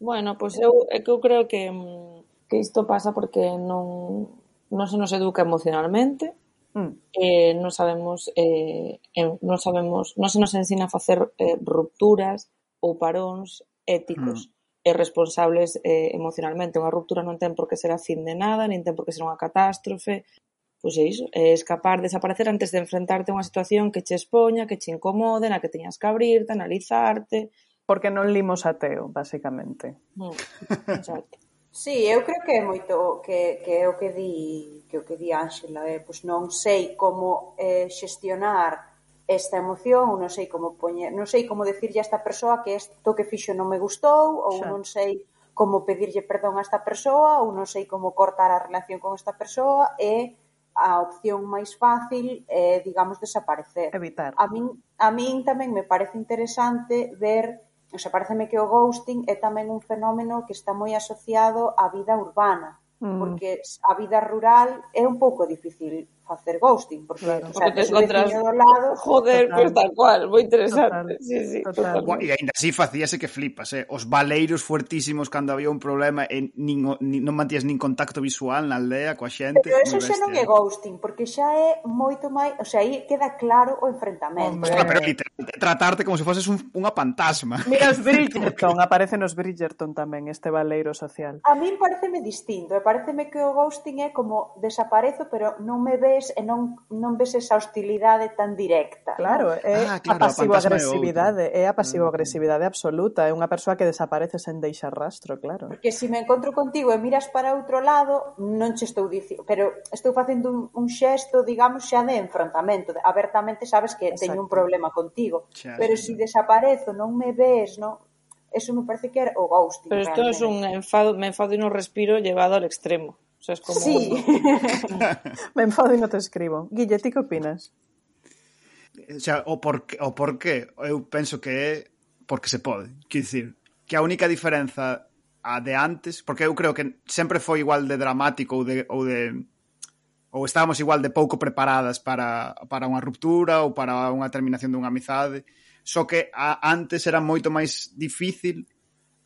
Bueno, pois eu, é que eu creo que, mm, que isto pasa porque non, non se nos educa emocionalmente, mm. eh, non sabemos, eh, non sabemos, non se nos ensina a facer eh, rupturas ou paróns éticos mm. e responsables eh, emocionalmente. Unha ruptura non ten por que ser a fin de nada, nin ten por que ser unha catástrofe, pois é iso, é escapar, desaparecer antes de enfrentarte a unha situación que che expoña, que che incomode, na que teñas que abrirte, analizarte, porque non limos ateo, basicamente. Mm, exacto. Sí, eu creo que é moito que, que é o que di que o que di Ángela, é, pois non sei como eh, xestionar esta emoción, ou non sei como poñer, non sei como decirlle a esta persoa que isto que fixo non me gustou, ou Xa. non sei como pedirlle perdón a esta persoa, ou non sei como cortar a relación con esta persoa, e a opción máis fácil é, digamos, desaparecer. Evitar. A min, a min tamén me parece interesante ver Pois o sea, pareceme que o ghosting é tamén un fenómeno que está moi asociado á vida urbana, mm. porque a vida rural é un pouco difícil facer ghosting, porque, claro, o sea, porque te encontras do lado, joder, total, pues tal cual, moi interesante. Total, sí, sí, total. total. E ainda así facíase que flipas, eh? os baleiros fuertísimos cando había un problema e nin, nin, non mantías nin contacto visual na aldea coa xente. Pero eso xa non é ghosting, porque xa é moito máis, o sea, aí queda claro o enfrentamento. Hombre. Ostras, pero literal, tratarte como se foses un, unha fantasma. Mira os Bridgerton, aparece nos Bridgerton tamén este baleiro social. A min pareceme distinto, e pareceme que o ghosting é como desaparezo, pero non me ve ves e non non ves esa hostilidade tan directa. Claro, é ah, claro, a pasivo-agresividade, é a pasivo-agresividade absoluta, é unha persoa que desaparece sen deixar rastro, claro. Porque se si me encontro contigo e miras para outro lado, non che estou dicindo, pero estou facendo un, un xesto, digamos, xa de enfrontamento, de, abertamente sabes que Exacto. teño un problema contigo, xa, pero se si desaparezo, non me ves, non, eso me parece que era o ghosting. Pero isto é es un enfado, me enfado y no respiro llevado al extremo. O sea, es como... Sí. me enfado e non te escribo. Guille, ti que opinas? O sea, o por, o por qué eu penso que é porque se pode. Quer dicir, que a única diferenza a de antes, porque eu creo que sempre foi igual de dramático ou de, ou de ou estábamos igual de pouco preparadas para, para unha ruptura ou para unha terminación dunha amizade, só que a, antes era moito máis difícil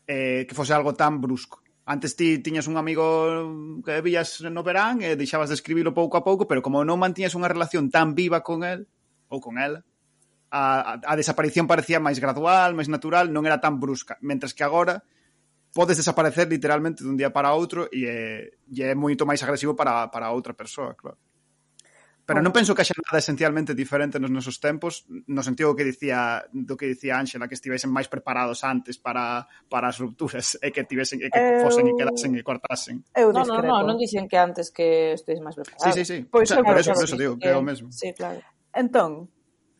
eh, que fose algo tan brusco. Antes ti tiñas un amigo que vías no verán e deixabas de escribilo pouco a pouco, pero como non mantiñas unha relación tan viva con el, ou con ela, a, a desaparición parecía máis gradual, máis natural, non era tan brusca. Mentres que agora, podes desaparecer literalmente dun día para outro e é, e é moito máis agresivo para, para outra persoa, claro. Pero non penso que haxa nada esencialmente diferente nos nosos tempos, no sentido que dicía do que dicía Ángela, que estivesen máis preparados antes para, para as rupturas e que tivesen e que eu... fosen e quedasen e cortasen. Eu no, no, no, non dicen que antes que estivesen máis preparados. Sí, sí, sí. Pois o sea, por eso, por eso digo, que é o mesmo. Sí, claro. Entón,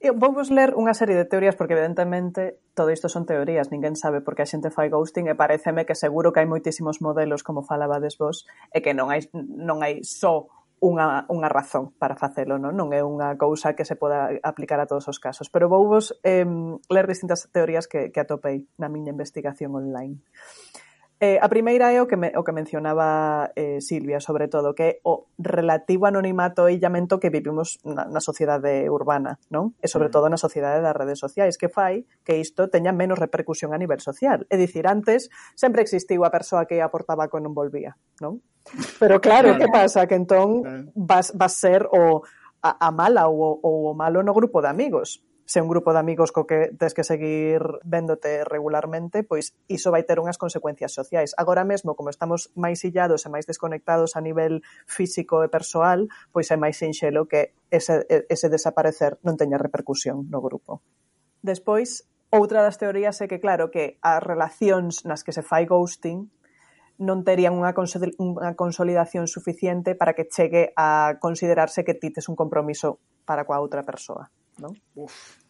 eu vou vos ler unha serie de teorías porque evidentemente todo isto son teorías, ninguén sabe porque a xente fai ghosting e pareceme que seguro que hai moitísimos modelos como falabades vos e que non hai non hai só unha, unha razón para facelo, non? non é unha cousa que se poda aplicar a todos os casos. Pero vou vos eh, ler distintas teorías que, que atopei na miña investigación online. Eh, a primeira é o que, me, o que mencionaba eh, Silvia, sobre todo, que é o relativo anonimato e illamento que vivimos na, na sociedade urbana, non? E sobre mm. todo na sociedade das redes sociais, que fai que isto teña menos repercusión a nivel social. É dicir, antes sempre existiu a persoa que aportaba con non volvía, non? Pero claro, que pasa? Que entón eh. vas, vas ser o, a, a mala ou, ou o malo no grupo de amigos se un grupo de amigos co que tes que seguir véndote regularmente, pois iso vai ter unhas consecuencias sociais. Agora mesmo, como estamos máis illados e máis desconectados a nivel físico e persoal, pois é máis sinxelo que ese, ese desaparecer non teña repercusión no grupo. Despois, outra das teorías é que, claro, que as relacións nas que se fai ghosting non terían unha, unha consolidación suficiente para que chegue a considerarse que ti tes un compromiso para coa outra persoa non? Uf.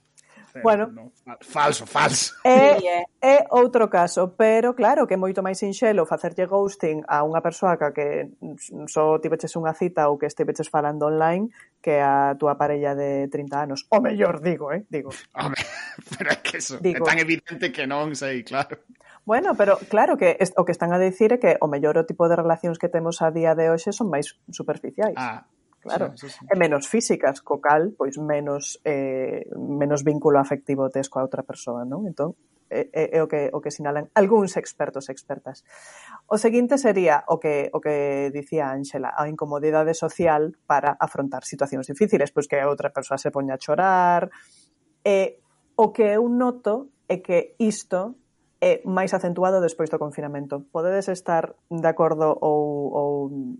Bueno, no. falso, falso. É, é outro caso, pero claro que é moito máis sinxelo facerlle ghosting a unha persoa ca que só tiveches unha cita ou que estiveches falando online que a túa parella de 30 anos. O mellor digo, eh, digo. Home, pero é que eso digo. é tan evidente que non sei, claro. Bueno, pero claro que o que están a decir é que o mellor o tipo de relacións que temos a día de hoxe son máis superficiais. Ah, claro. Sí, sí, sí. E menos físicas, co cal, pois menos eh, menos vínculo afectivo tes coa outra persoa, non? Entón, é, é, é o que o que sinalan algúns expertos e expertas. O seguinte sería o que o que dicía Ángela, a incomodidade social para afrontar situacións difíciles, pois que a outra persoa se poña a chorar. E o que eu noto é que isto é máis acentuado despois do confinamento. Podedes estar de acordo ou, ou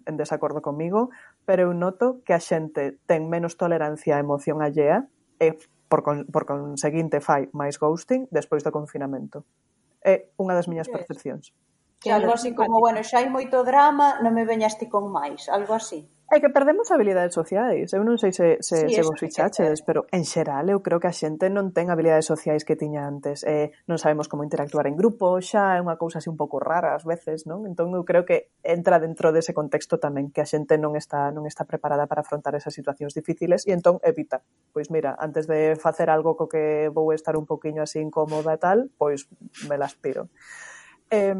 en desacordo comigo, Pero eu noto que a xente ten menos tolerancia á emoción allea e, por, con, por conseguinte, fai máis ghosting despois do confinamento. É unha das miñas percepcións. Que algo así como, bueno, xa hai moito drama, non me veñas ti con máis, algo así. É que perdemos habilidades sociais. Eu non sei se, se, sí, se vos fichaches, pero en xeral eu creo que a xente non ten habilidades sociais que tiña antes. Eh, non sabemos como interactuar en grupo, xa é unha cousa así un pouco rara ás veces, non? Entón eu creo que entra dentro dese contexto tamén que a xente non está non está preparada para afrontar esas situacións difíciles e entón evita. Pois mira, antes de facer algo co que vou estar un poquinho así incómoda e tal, pois me las piro. Eh,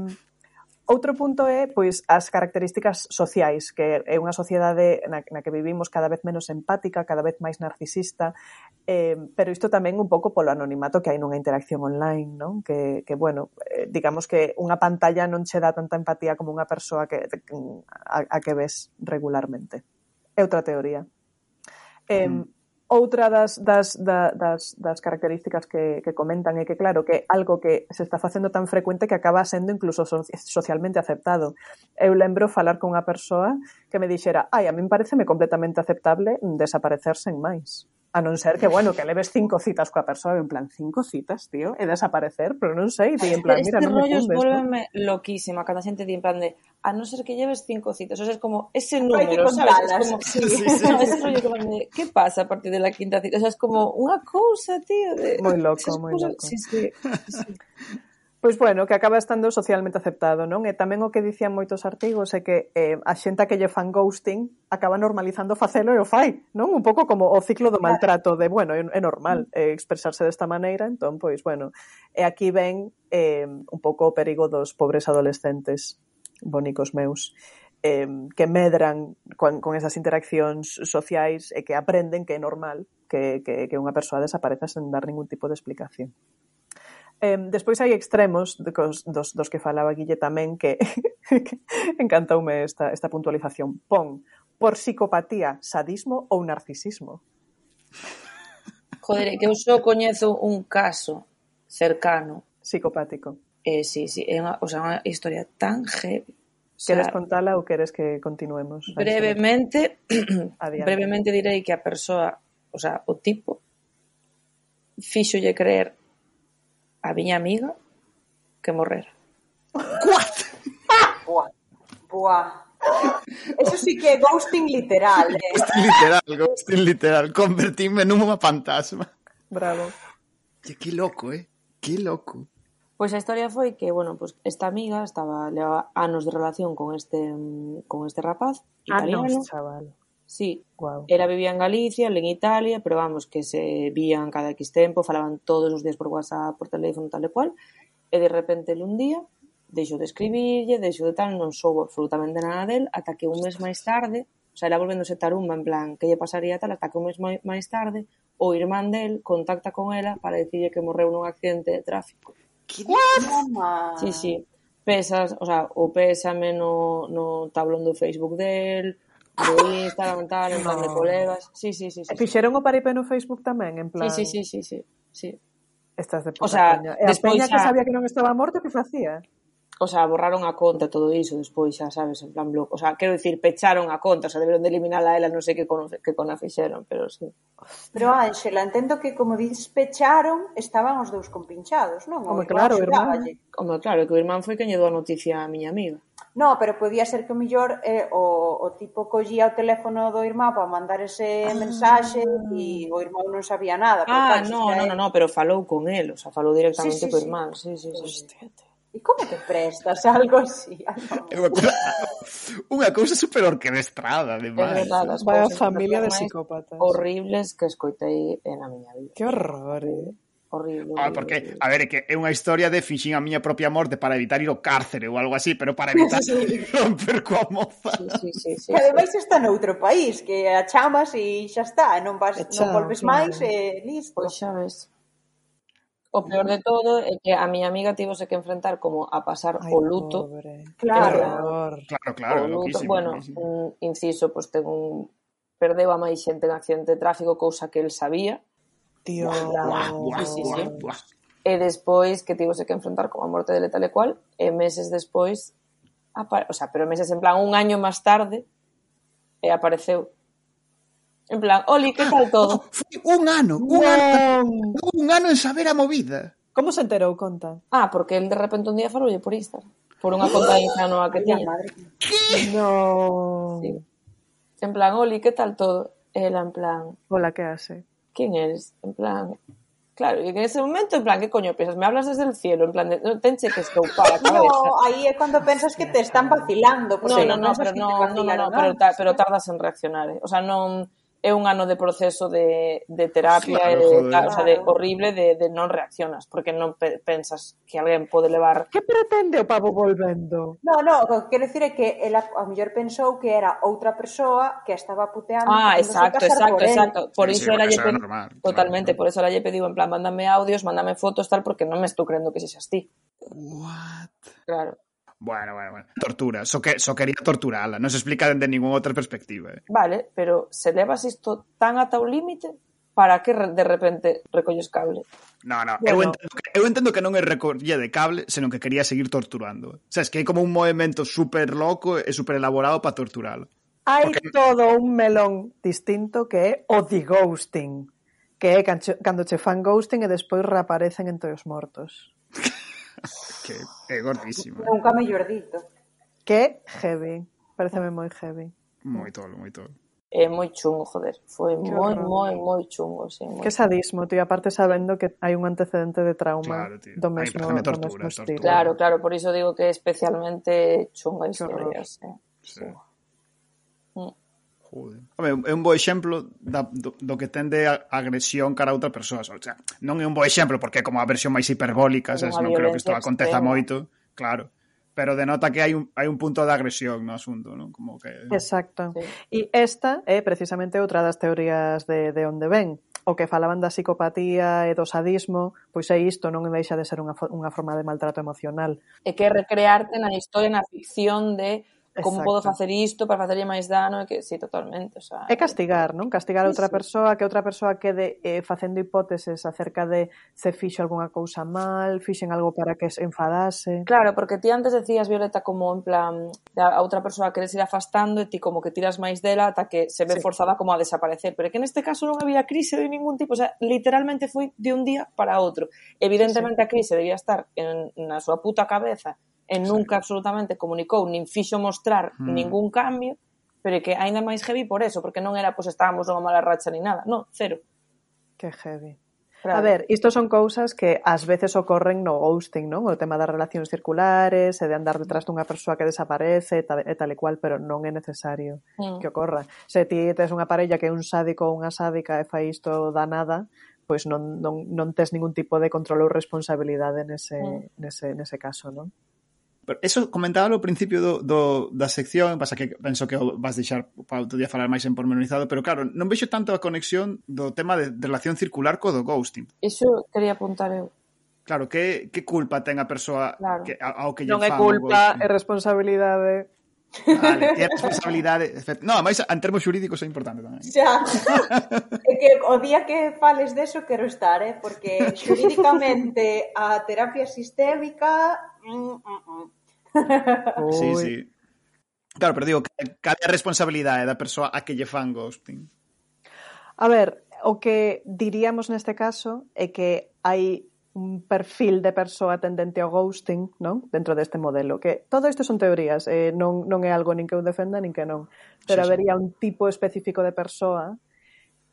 Outro punto é pois as características sociais, que é unha sociedade na, na que vivimos cada vez menos empática, cada vez máis narcisista, eh, pero isto tamén un pouco polo anonimato que hai nunha interacción online, non? Que, que bueno, eh, digamos que unha pantalla non che dá tanta empatía como unha persoa que, a, a que ves regularmente. É outra teoría. Eh, mm Outra das, das, da, das, das características que, que comentan é que, claro, que algo que se está facendo tan frecuente que acaba sendo incluso so, socialmente aceptado. Eu lembro falar con unha persoa que me dixera ai, a min pareceme completamente aceptable desaparecer sen máis. A non ser que, bueno, que leves cinco citas coa persoa, en plan, cinco citas, tío, e desaparecer, pero non sei, ti, en plan, mira, este non me rollo fundes, ¿no? volveme loquísima cando a xente di en plan de a non ser que lleves cinco citas, o sea, es como ese número, ¿sabes? Es como, sí, Sí, sí. ese rollo como de, ¿qué pasa a partir de la quinta cita? O sea, es como unha cousa, tío, de Moi loco, moi loco. Sí, sí, sí. Pois bueno, que acaba estando socialmente aceptado, non? E tamén o que dicían moitos artigos é que eh, a xenta que lle fan ghosting acaba normalizando facelo e o fai, non? Un pouco como o ciclo do maltrato de, bueno, é normal mm. eh, expresarse desta maneira, entón, pois, bueno, e aquí ven eh, un pouco o perigo dos pobres adolescentes bonicos meus eh, que medran con, con esas interaccións sociais e que aprenden que é normal que, que, que unha persoa desapareza sen dar ningún tipo de explicación. Eh, despois hai extremos de cos, dos, dos que falaba Guille tamén que, que encantoume esta, esta puntualización. Pon por psicopatía, sadismo ou narcisismo. Joder, que eu só coñezo un caso cercano. Psicopático. Eh, sí, sí, é unha, o sea, unha historia tan heavy. O sea, contala ou queres que continuemos? Brevemente, brevemente direi que a persoa, o sea, o tipo, fíxolle creer a miña amiga que morrera. Buah. Buah. Eso sí que é ghosting literal, eh. Ghosting literal, ghosting literal. Convertíme nunha fantasma. Bravo. Oye, que loco, eh? Que loco. Pois a historia foi que, bueno, pues esta amiga estaba leva anos de relación con este mm, con este rapaz italiano. Anos, chaval. Sí, wow. ela vivía en Galicia, el en Italia, pero vamos, que se vían cada X tempo, falaban todos os días por WhatsApp, por teléfono, tal e cual, e de repente un día deixou de escribirlle, deixou de tal, non soubo absolutamente nada del, ata que un mes máis tarde, o sea, era volvéndose tarumba, en plan, que lle pasaría tal, ata que un mes máis tarde, o irmán del contacta con ela para dicirlle que morreu nun accidente de tráfico. Que drama! Sí, sí. Pesas, o sea, o pésame no, no tablón do Facebook del, Luís, tal, en plan no. de colegas. Sí, sí, sí, sí. E fixeron o paripé no Facebook tamén, en plan. Sí, sí, sí, sí, sí. sí. Estás de puta o sea, peña. E a despois peña xa... que sabía que non estaba morto, que facía? o sea, borraron a conta todo iso despois, xa sabes, en plan bloco. O sea, quero dicir, pecharon a conta, o sea, deberon de eliminala a ela, non sei que con, que con a fixeron, pero sí. Pero Ángela, entendo que como dis pecharon, estaban os dous compinchados, non? Home, claro, irmán. Como claro, que o irmán foi quen lle dou a noticia a miña amiga. No, pero podía ser que o mellor eh, o, o tipo collía o teléfono do irmán para mandar ese ah. mensaxe e o irmán non sabía nada. Pero, ah, claro, no, no, no, no, pero falou con el, o sea, falou directamente sí, sí, co irmán. Sí, sí, sí. sí. Hostia, E como te prestas algo así? É unha cousa, unha cousa super orquestrada, ademais. É verdad, as Vaya familia de psicópatas. Horribles que escoitei na miña vida. Que horror, eh? Horrible. Ah, porque, a ver, que é unha historia de fixín a miña propia morte para evitar ir ao cárcere ou algo así, pero para evitar sí. romper coa moza. Sí, sí, sí, sí, que ademais está noutro país, que a chamas e xa está, non vas, Echa, non volves máis, e listo. Pois xa ves. O peor de todo é que a miña amiga tivose que enfrentar como a pasar Ai, o luto. Pobre. Claro. Claro, claro, o luto, loquísimo, bueno, loquísimo. Un inciso, pois ten un perdeu a máis xente en accidente de tráfico, cousa que el sabía. Tío. Buah, buah, sí, sí, buah, sí. buah. E despois que tivose que enfrentar como a morte dele tal e cual, e meses despois, apare... o sea, pero meses en plan un año máis tarde, e apareceu En plan, Oli, que tal todo? Oh, foi un ano, un ano, un ano en saber a movida. Como se enterou, conta? Ah, porque el de repente un día faloulle por Instagram. Por unha conta de Instagram nova que tiña. Que? No. Sí. En plan, Oli, que tal todo? Ela en plan... Hola, que hace? Quién eres? En plan... Claro, e en ese momento, en plan, que coño pensas? Me hablas desde el cielo, en plan, de, no tenche que escoupar a cabeza. No, aí é cando pensas que te están vacilando. Pues, no, no, no, no, pero, no, no, no, no, pero, ta, pero tardas en reaccionar. Eh? O sea, non é un ano de proceso de, de terapia claro, e de, o sea, de horrible de, de non reaccionas porque non pe pensas que alguén pode levar Que pretende o pavo volvendo? No, no, o que quero dicir é que ela a mellor pensou que era outra persoa que estaba puteando Ah, exacto, exacto, por exacto Por sí, iso sí, era lle pedi... normal, totalmente, claro. por iso era lle pediu en plan, mándame audios, mándame fotos tal, porque non me estou crendo que se xas ti What? Claro Bueno, bueno, bueno. Tortura. Só so que, so quería torturala. Non se explica dende ninguna outra perspectiva. Eh. Vale, pero se levas isto tan ata o límite, para que de repente recolles cable? No, no, bueno. eu, entendo que, eu entendo que non é recolle de cable, senón que quería seguir torturando. O sea, es que hai como un movimento super loco e super elaborado para torturalo. Hai Porque... todo un melón distinto que é o de ghosting, que é cando che fan ghosting e despois reaparecen entre os mortos. que es gordísimo. Un camellordito. Qué heavy. Pareceme muy heavy. Muy tolo, muy tolo. Eh, muy chungo, joder. Fue muy, muy, muy chungo, sí. Muy Qué sadismo, tío. Aparte sabiendo que hay un antecedente de trauma claro, doméstico. Claro, claro. Por eso digo que especialmente chunga este historia. Sí. sí. sí. Mm. Joder. É un bo exemplo da, do, do que tende a agresión cara a outra persoa. O sea, non é un bo exemplo porque é como a versión máis hiperbólica, sabes? non creo que isto aconteza extrema. moito, claro. Pero denota que hai un, hai un punto de agresión no asunto, non? Como que... Exacto. Sí. E esta é precisamente outra das teorías de, de onde ven, o que falaban da psicopatía e do sadismo, pois é isto, non deixa de ser unha, unha forma de maltrato emocional. E que recrearte na historia, na ficción de como Exacto. podo facer isto para facerlle máis dano e que si sí, totalmente, o sea, é castigar, non? Castigar a outra sí, persoa, que outra persoa quede eh, facendo hipóteses acerca de se fixo algunha cousa mal, fixen algo para que se enfadase. Claro, porque ti antes decías Violeta como en plan a outra persoa queres ir afastando e ti como que tiras máis dela ata que se ve sí. forzada como a desaparecer, pero é que neste caso non había crise de ningún tipo, o sea, literalmente foi de un día para outro. Evidentemente sí. a crise debía estar en, na súa puta cabeza e nunca absolutamente comunicou, nin fixo mostrar mm. ningún cambio, pero é que aínda máis heavy por eso, porque non era pois estábamos nunha mala racha ni nada, non, cero. Que heavy. Claro. A ver, isto son cousas que ás veces ocorren no ghosting, non? O tema das relacións circulares, e de andar detrás dunha persoa que desaparece e tal, e tal e cual, pero non é necesario mm. que ocorra. Se ti tes unha parella que é un sádico ou unha sádica e fai isto da nada, pois non, non, non tes ningún tipo de control ou responsabilidade nese, mm. nese, nese caso, non? Pero eso comentaba ao principio do, do, da sección, pasa que penso que o vas deixar para outro día falar máis en pormenorizado, pero claro, non vexo tanto a conexión do tema de, de relación circular co do ghosting. Iso quería apuntar eu. Claro, que, que culpa ten a persoa claro. que, ao que lle Non é culpa, é responsabilidade Vale, ti responsabilidade No, máis en termos xurídicos é importante tamén eh. Xa é que O día que fales deso quero estar eh? Porque xurídicamente A terapia sistémica mm, mm, mm. Sí, sí Claro, pero digo, cal é a responsabilidade da persoa a que lle fan ghosting? A ver, o que diríamos neste caso é que hai un perfil de persoa tendente ao ghosting, non? Dentro deste modelo, que todo isto son teorías, eh, non, non é algo nin que eu defenda nin que non, pero sí, habería sí. un tipo específico de persoa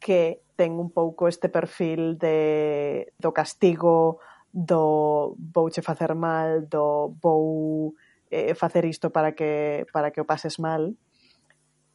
que ten un pouco este perfil de do castigo, do vouche facer mal, do vou eh, facer isto para que para que o pases mal.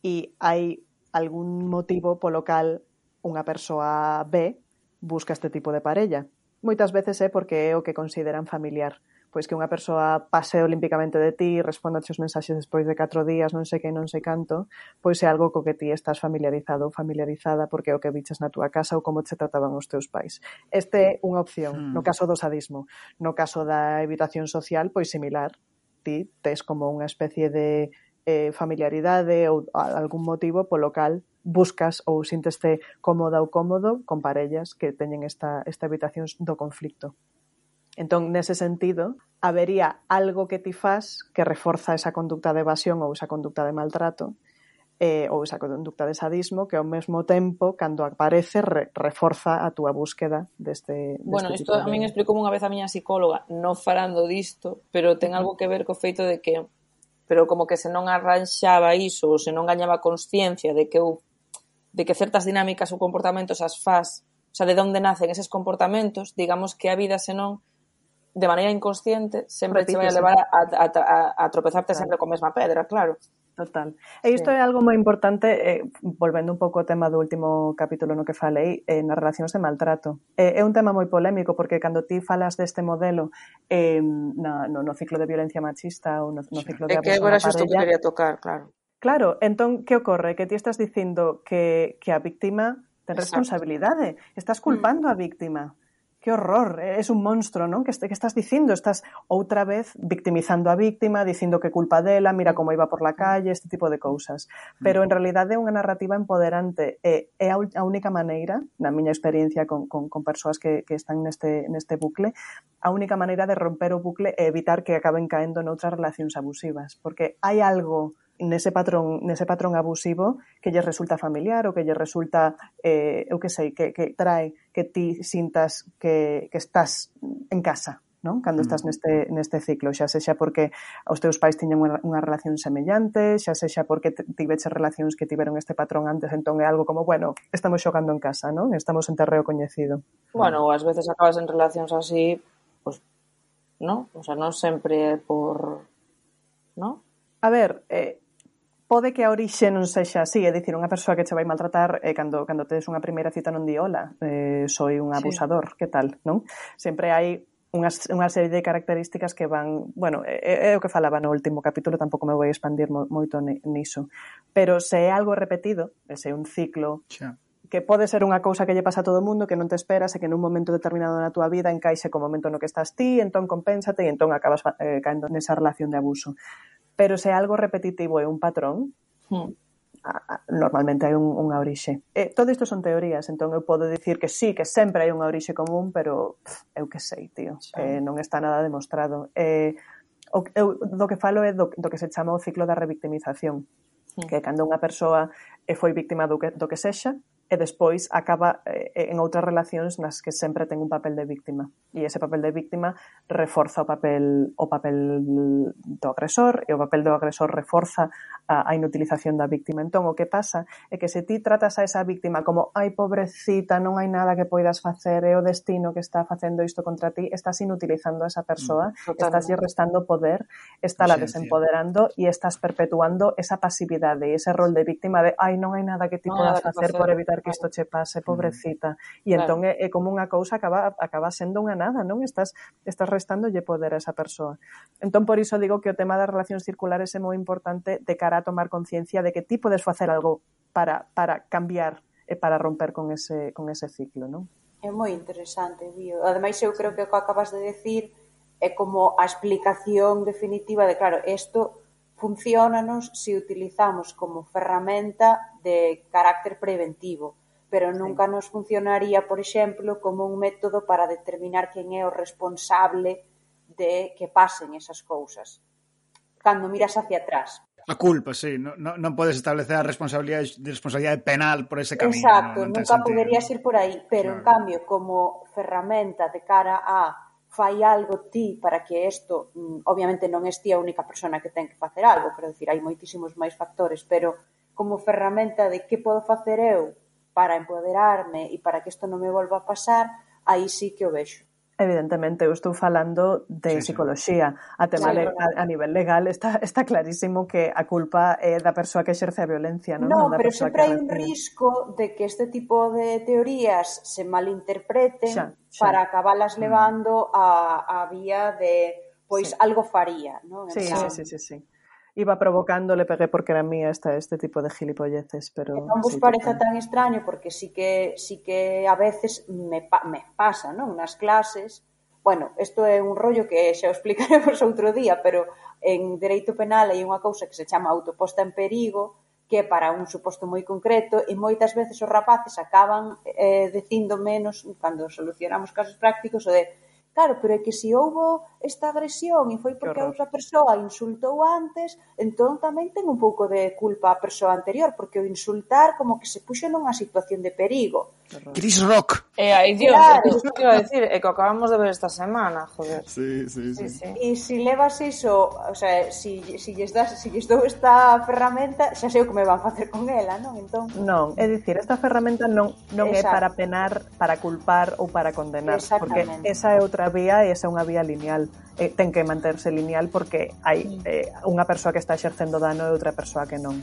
E hai algún motivo polo cal unha persoa B busca este tipo de parella moitas veces é porque é o que consideran familiar pois que unha persoa pase olímpicamente de ti, responda os mensaxes despois de 4 días, non sei que, non sei canto, pois é algo co que ti estás familiarizado ou familiarizada porque é o que viches na túa casa ou como che trataban os teus pais. Este é unha opción, hmm. no caso do sadismo. No caso da evitación social, pois similar, ti tes como unha especie de eh, familiaridade ou algún motivo polo cal buscas ou sinteste cómoda ou cómodo con parellas que teñen esta, esta evitación do conflicto. Entón, nese sentido, habería algo que ti faz que reforza esa conducta de evasión ou esa conducta de maltrato eh, ou esa conducta de sadismo que ao mesmo tempo, cando aparece, re, reforza a túa búsqueda deste, deste Bueno, isto de... a min explicou unha vez a miña psicóloga, non falando disto, pero ten algo que ver co feito de que pero como que se non arranxaba iso, ou se non gañaba consciencia de que eu de que certas dinámicas ou comportamentos as faz, o sea, de onde nacen eses comportamentos, digamos que a vida senón de maneira inconsciente sempre Repite, te vai a levar a, a, a, a tropezarte claro. sempre con mesma pedra, claro. Total. E isto sí. é algo moi importante, eh, volvendo un pouco ao tema do último capítulo no que falei, eh, nas relacións de maltrato. Eh, é un tema moi polémico, porque cando ti falas deste modelo eh, na, no, no ciclo de violencia machista ou no, no ciclo de abuso é que agora xusto que quería tocar, claro. Claro, entón, que ocorre? Que ti estás dicindo que, que a víctima ten responsabilidade, estás culpando mm. a víctima. Que horror, es un monstro, non? Que, que estás dicindo? Estás outra vez victimizando a víctima, dicindo que culpa dela, mira como iba por la mm. calle, este tipo de cousas. Mm. Pero en realidade é unha narrativa empoderante e é a única maneira, na miña experiencia con, con, con persoas que, que están neste, neste bucle, a única maneira de romper o bucle é evitar que acaben caendo noutras relacións abusivas. Porque hai algo nese patrón nese patrón abusivo que lle resulta familiar ou que lle resulta eh, eu que sei, que, que trae que ti sintas que, que estás en casa non? cando estás neste, neste ciclo, xa sexa porque os teus pais tiñan unha, unha relación semellante, xa sexa porque tiveches relacións que tiveron este patrón antes, entón é algo como, bueno, estamos xogando en casa, non? Estamos en terreo coñecido. Bueno, ás veces acabas en relacións así, pois, pues, non? O sea, non sempre por, non? A ver, eh, pode que a orixe non sexa así, é dicir, unha persoa que che vai maltratar eh, cando, cando tedes unha primeira cita non di hola, eh, soy un abusador, sí. que tal, non? Sempre hai unhas, unha serie de características que van, bueno, é, é o que falaba no último capítulo, tampouco me vou expandir mo, moito niso, pero se é algo repetido, se é un ciclo Xa. que pode ser unha cousa que lle pasa a todo o mundo, que non te esperas e que nun momento determinado na tua vida encaixe co momento no que estás ti, entón compénsate e entón acabas eh, caendo nesa relación de abuso Pero se é algo repetitivo é un patrón, hmm normalmente hai un, unha orixe. E, todo isto son teorías, entón eu podo dicir que sí, que sempre hai unha orixe común, pero pff, eu que sei, tío, sí. eh, non está nada demostrado. Eh, o, eu do que falo é do, do que se chama o ciclo da revictimización, sí. que cando unha persoa foi víctima do que, do que sexa, e despois acaba eh, en outras relacións nas que sempre ten un papel de víctima. E ese papel de víctima reforza o papel o papel do agresor e o papel do agresor reforza a, a inutilización da víctima. Entón o que pasa é que se ti tratas a esa víctima como ai pobrecita, non hai nada que poidas facer é o destino que está facendo isto contra ti estás inutilizando a esa persoa mm, estás lle restando poder estás la desempoderando e estás perpetuando esa pasividade ese rol de víctima de ai non hai nada que ti no, podas facer por evitar ver que isto che pase, pobrecita. E claro. entón é, é como unha cousa acaba, acaba sendo unha nada, non? Estás, estás restándolle poder a esa persoa. Entón, por iso digo que o tema das relacións circulares é moi importante de cara a tomar conciencia de que ti podes facer algo para, para cambiar e para romper con ese, con ese ciclo, non? É moi interesante, Bío. Ademais, eu creo que o que acabas de decir é como a explicación definitiva de, claro, isto funcionanos se utilizamos como ferramenta de carácter preventivo, pero nunca sí. nos funcionaría, por exemplo, como un método para determinar quen é o responsable de que pasen esas cousas. Cando miras hacia atrás, a culpa, sí, non, non podes establecer a responsabilidade, de responsabilidade penal por ese camino. Exacto, no, nunca sentido. poderías ir por aí, pero claro. en cambio, como ferramenta de cara a fai algo ti para que isto, mm, obviamente non es ti a única persona que ten que facer algo, quero dicir, hai moitísimos máis factores, pero como ferramenta de que podo facer eu para empoderarme e para que isto non me volva a pasar, aí sí que o vexo. Evidentemente, eu estou falando de sí, psicología. A tema claro. legal, a nivel legal está, está clarísimo que a culpa é da persoa que exerce a violencia, non? No, da pero sempre hai un risco de que este tipo de teorías se malinterpreten xa, xa. para acabalas mm. levando a, a vía de pois sí. algo faría, non? Sí, sí, sí, sí, sí iba provocando, le pegué porque era mía esta, este tipo de gilipolleces, pero... Non vos sí, parece tan extraño porque sí que, sí que a veces me, me pasa, non? Nas clases, bueno, isto é un rollo que xa o explicaremos outro día, pero en Dereito Penal hai unha cousa que se chama autoposta en perigo, que é para un suposto moi concreto e moitas veces os rapaces acaban eh, dicindo menos cando solucionamos casos prácticos o de Claro, pero é que se houbo esta agresión e foi porque a outra persoa insultou antes, entón tamén ten un pouco de culpa a persoa anterior, porque o insultar como que se puxo nunha situación de perigo. Chris Rock. Eh, aí, Dios, claro. Eh, que iba a decir, é que acabamos de ver esta semana, joder. Sí, sí, sí. sí, sí. E se si levas iso, o sea, si, si lles das, si lles dou esta ferramenta, xa sei o que me van facer con ela, non? Entón... Non, é dicir, esta ferramenta non, non Exacto. é para penar, para culpar ou para condenar, porque esa é outra vía e esa é unha vía lineal. Eh, ten que manterse lineal porque hai eh, unha persoa que está exercendo dano e outra persoa que non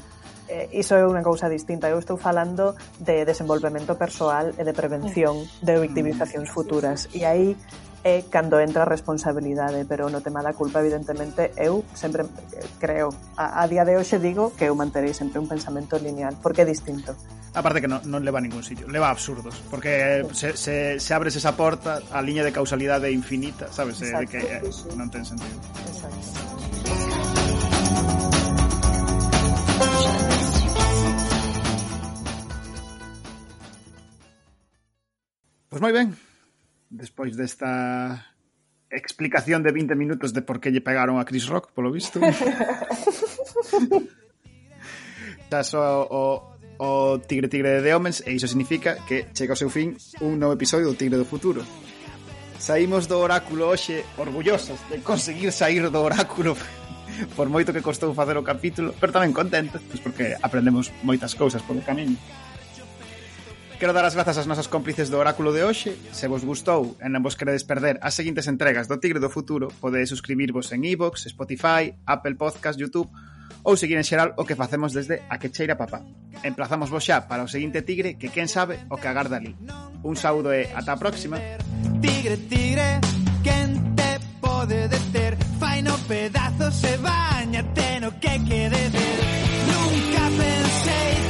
eh, iso é unha cousa distinta. Eu estou falando de desenvolvemento persoal e de prevención mm. de victimizacións futuras. E aí é cando entra a responsabilidade, pero no tema da culpa, evidentemente, eu sempre eh, creo, a, a día de hoxe digo que eu manterei sempre un pensamento lineal, porque é distinto. Aparte que non, non leva a ningún sitio, leva a absurdos, porque se, se, se abres esa porta, a liña de causalidade é infinita, sabes? Exacto. De que eh, non ten sentido. Exacto. Pois moi ben, despois desta explicación de 20 minutos de por que lle pegaron a Chris Rock, polo visto. Xa só o, o Tigre Tigre de Homens e iso significa que chega ao seu fin un novo episodio do Tigre do Futuro. Saímos do oráculo hoxe orgullosos de conseguir sair do oráculo por moito que costou facer o capítulo, pero tamén contentos, pois porque aprendemos moitas cousas polo camiño. Quero dar as grazas ás nosas cómplices do Oráculo de hoxe. Se vos gustou e non vos queredes perder as seguintes entregas do Tigre do Futuro, podedes suscribirvos en iVoox, Spotify, Apple Podcast, Youtube ou seguir en xeral o que facemos desde a que cheira papá. Emplazamos vos xa para o seguinte Tigre que quen sabe o que agarda ali. Un saúdo e ata a próxima. Tigre, tigre, quen te pode deter? Fai no pedazos e bañate no que quede ver. Nunca pensei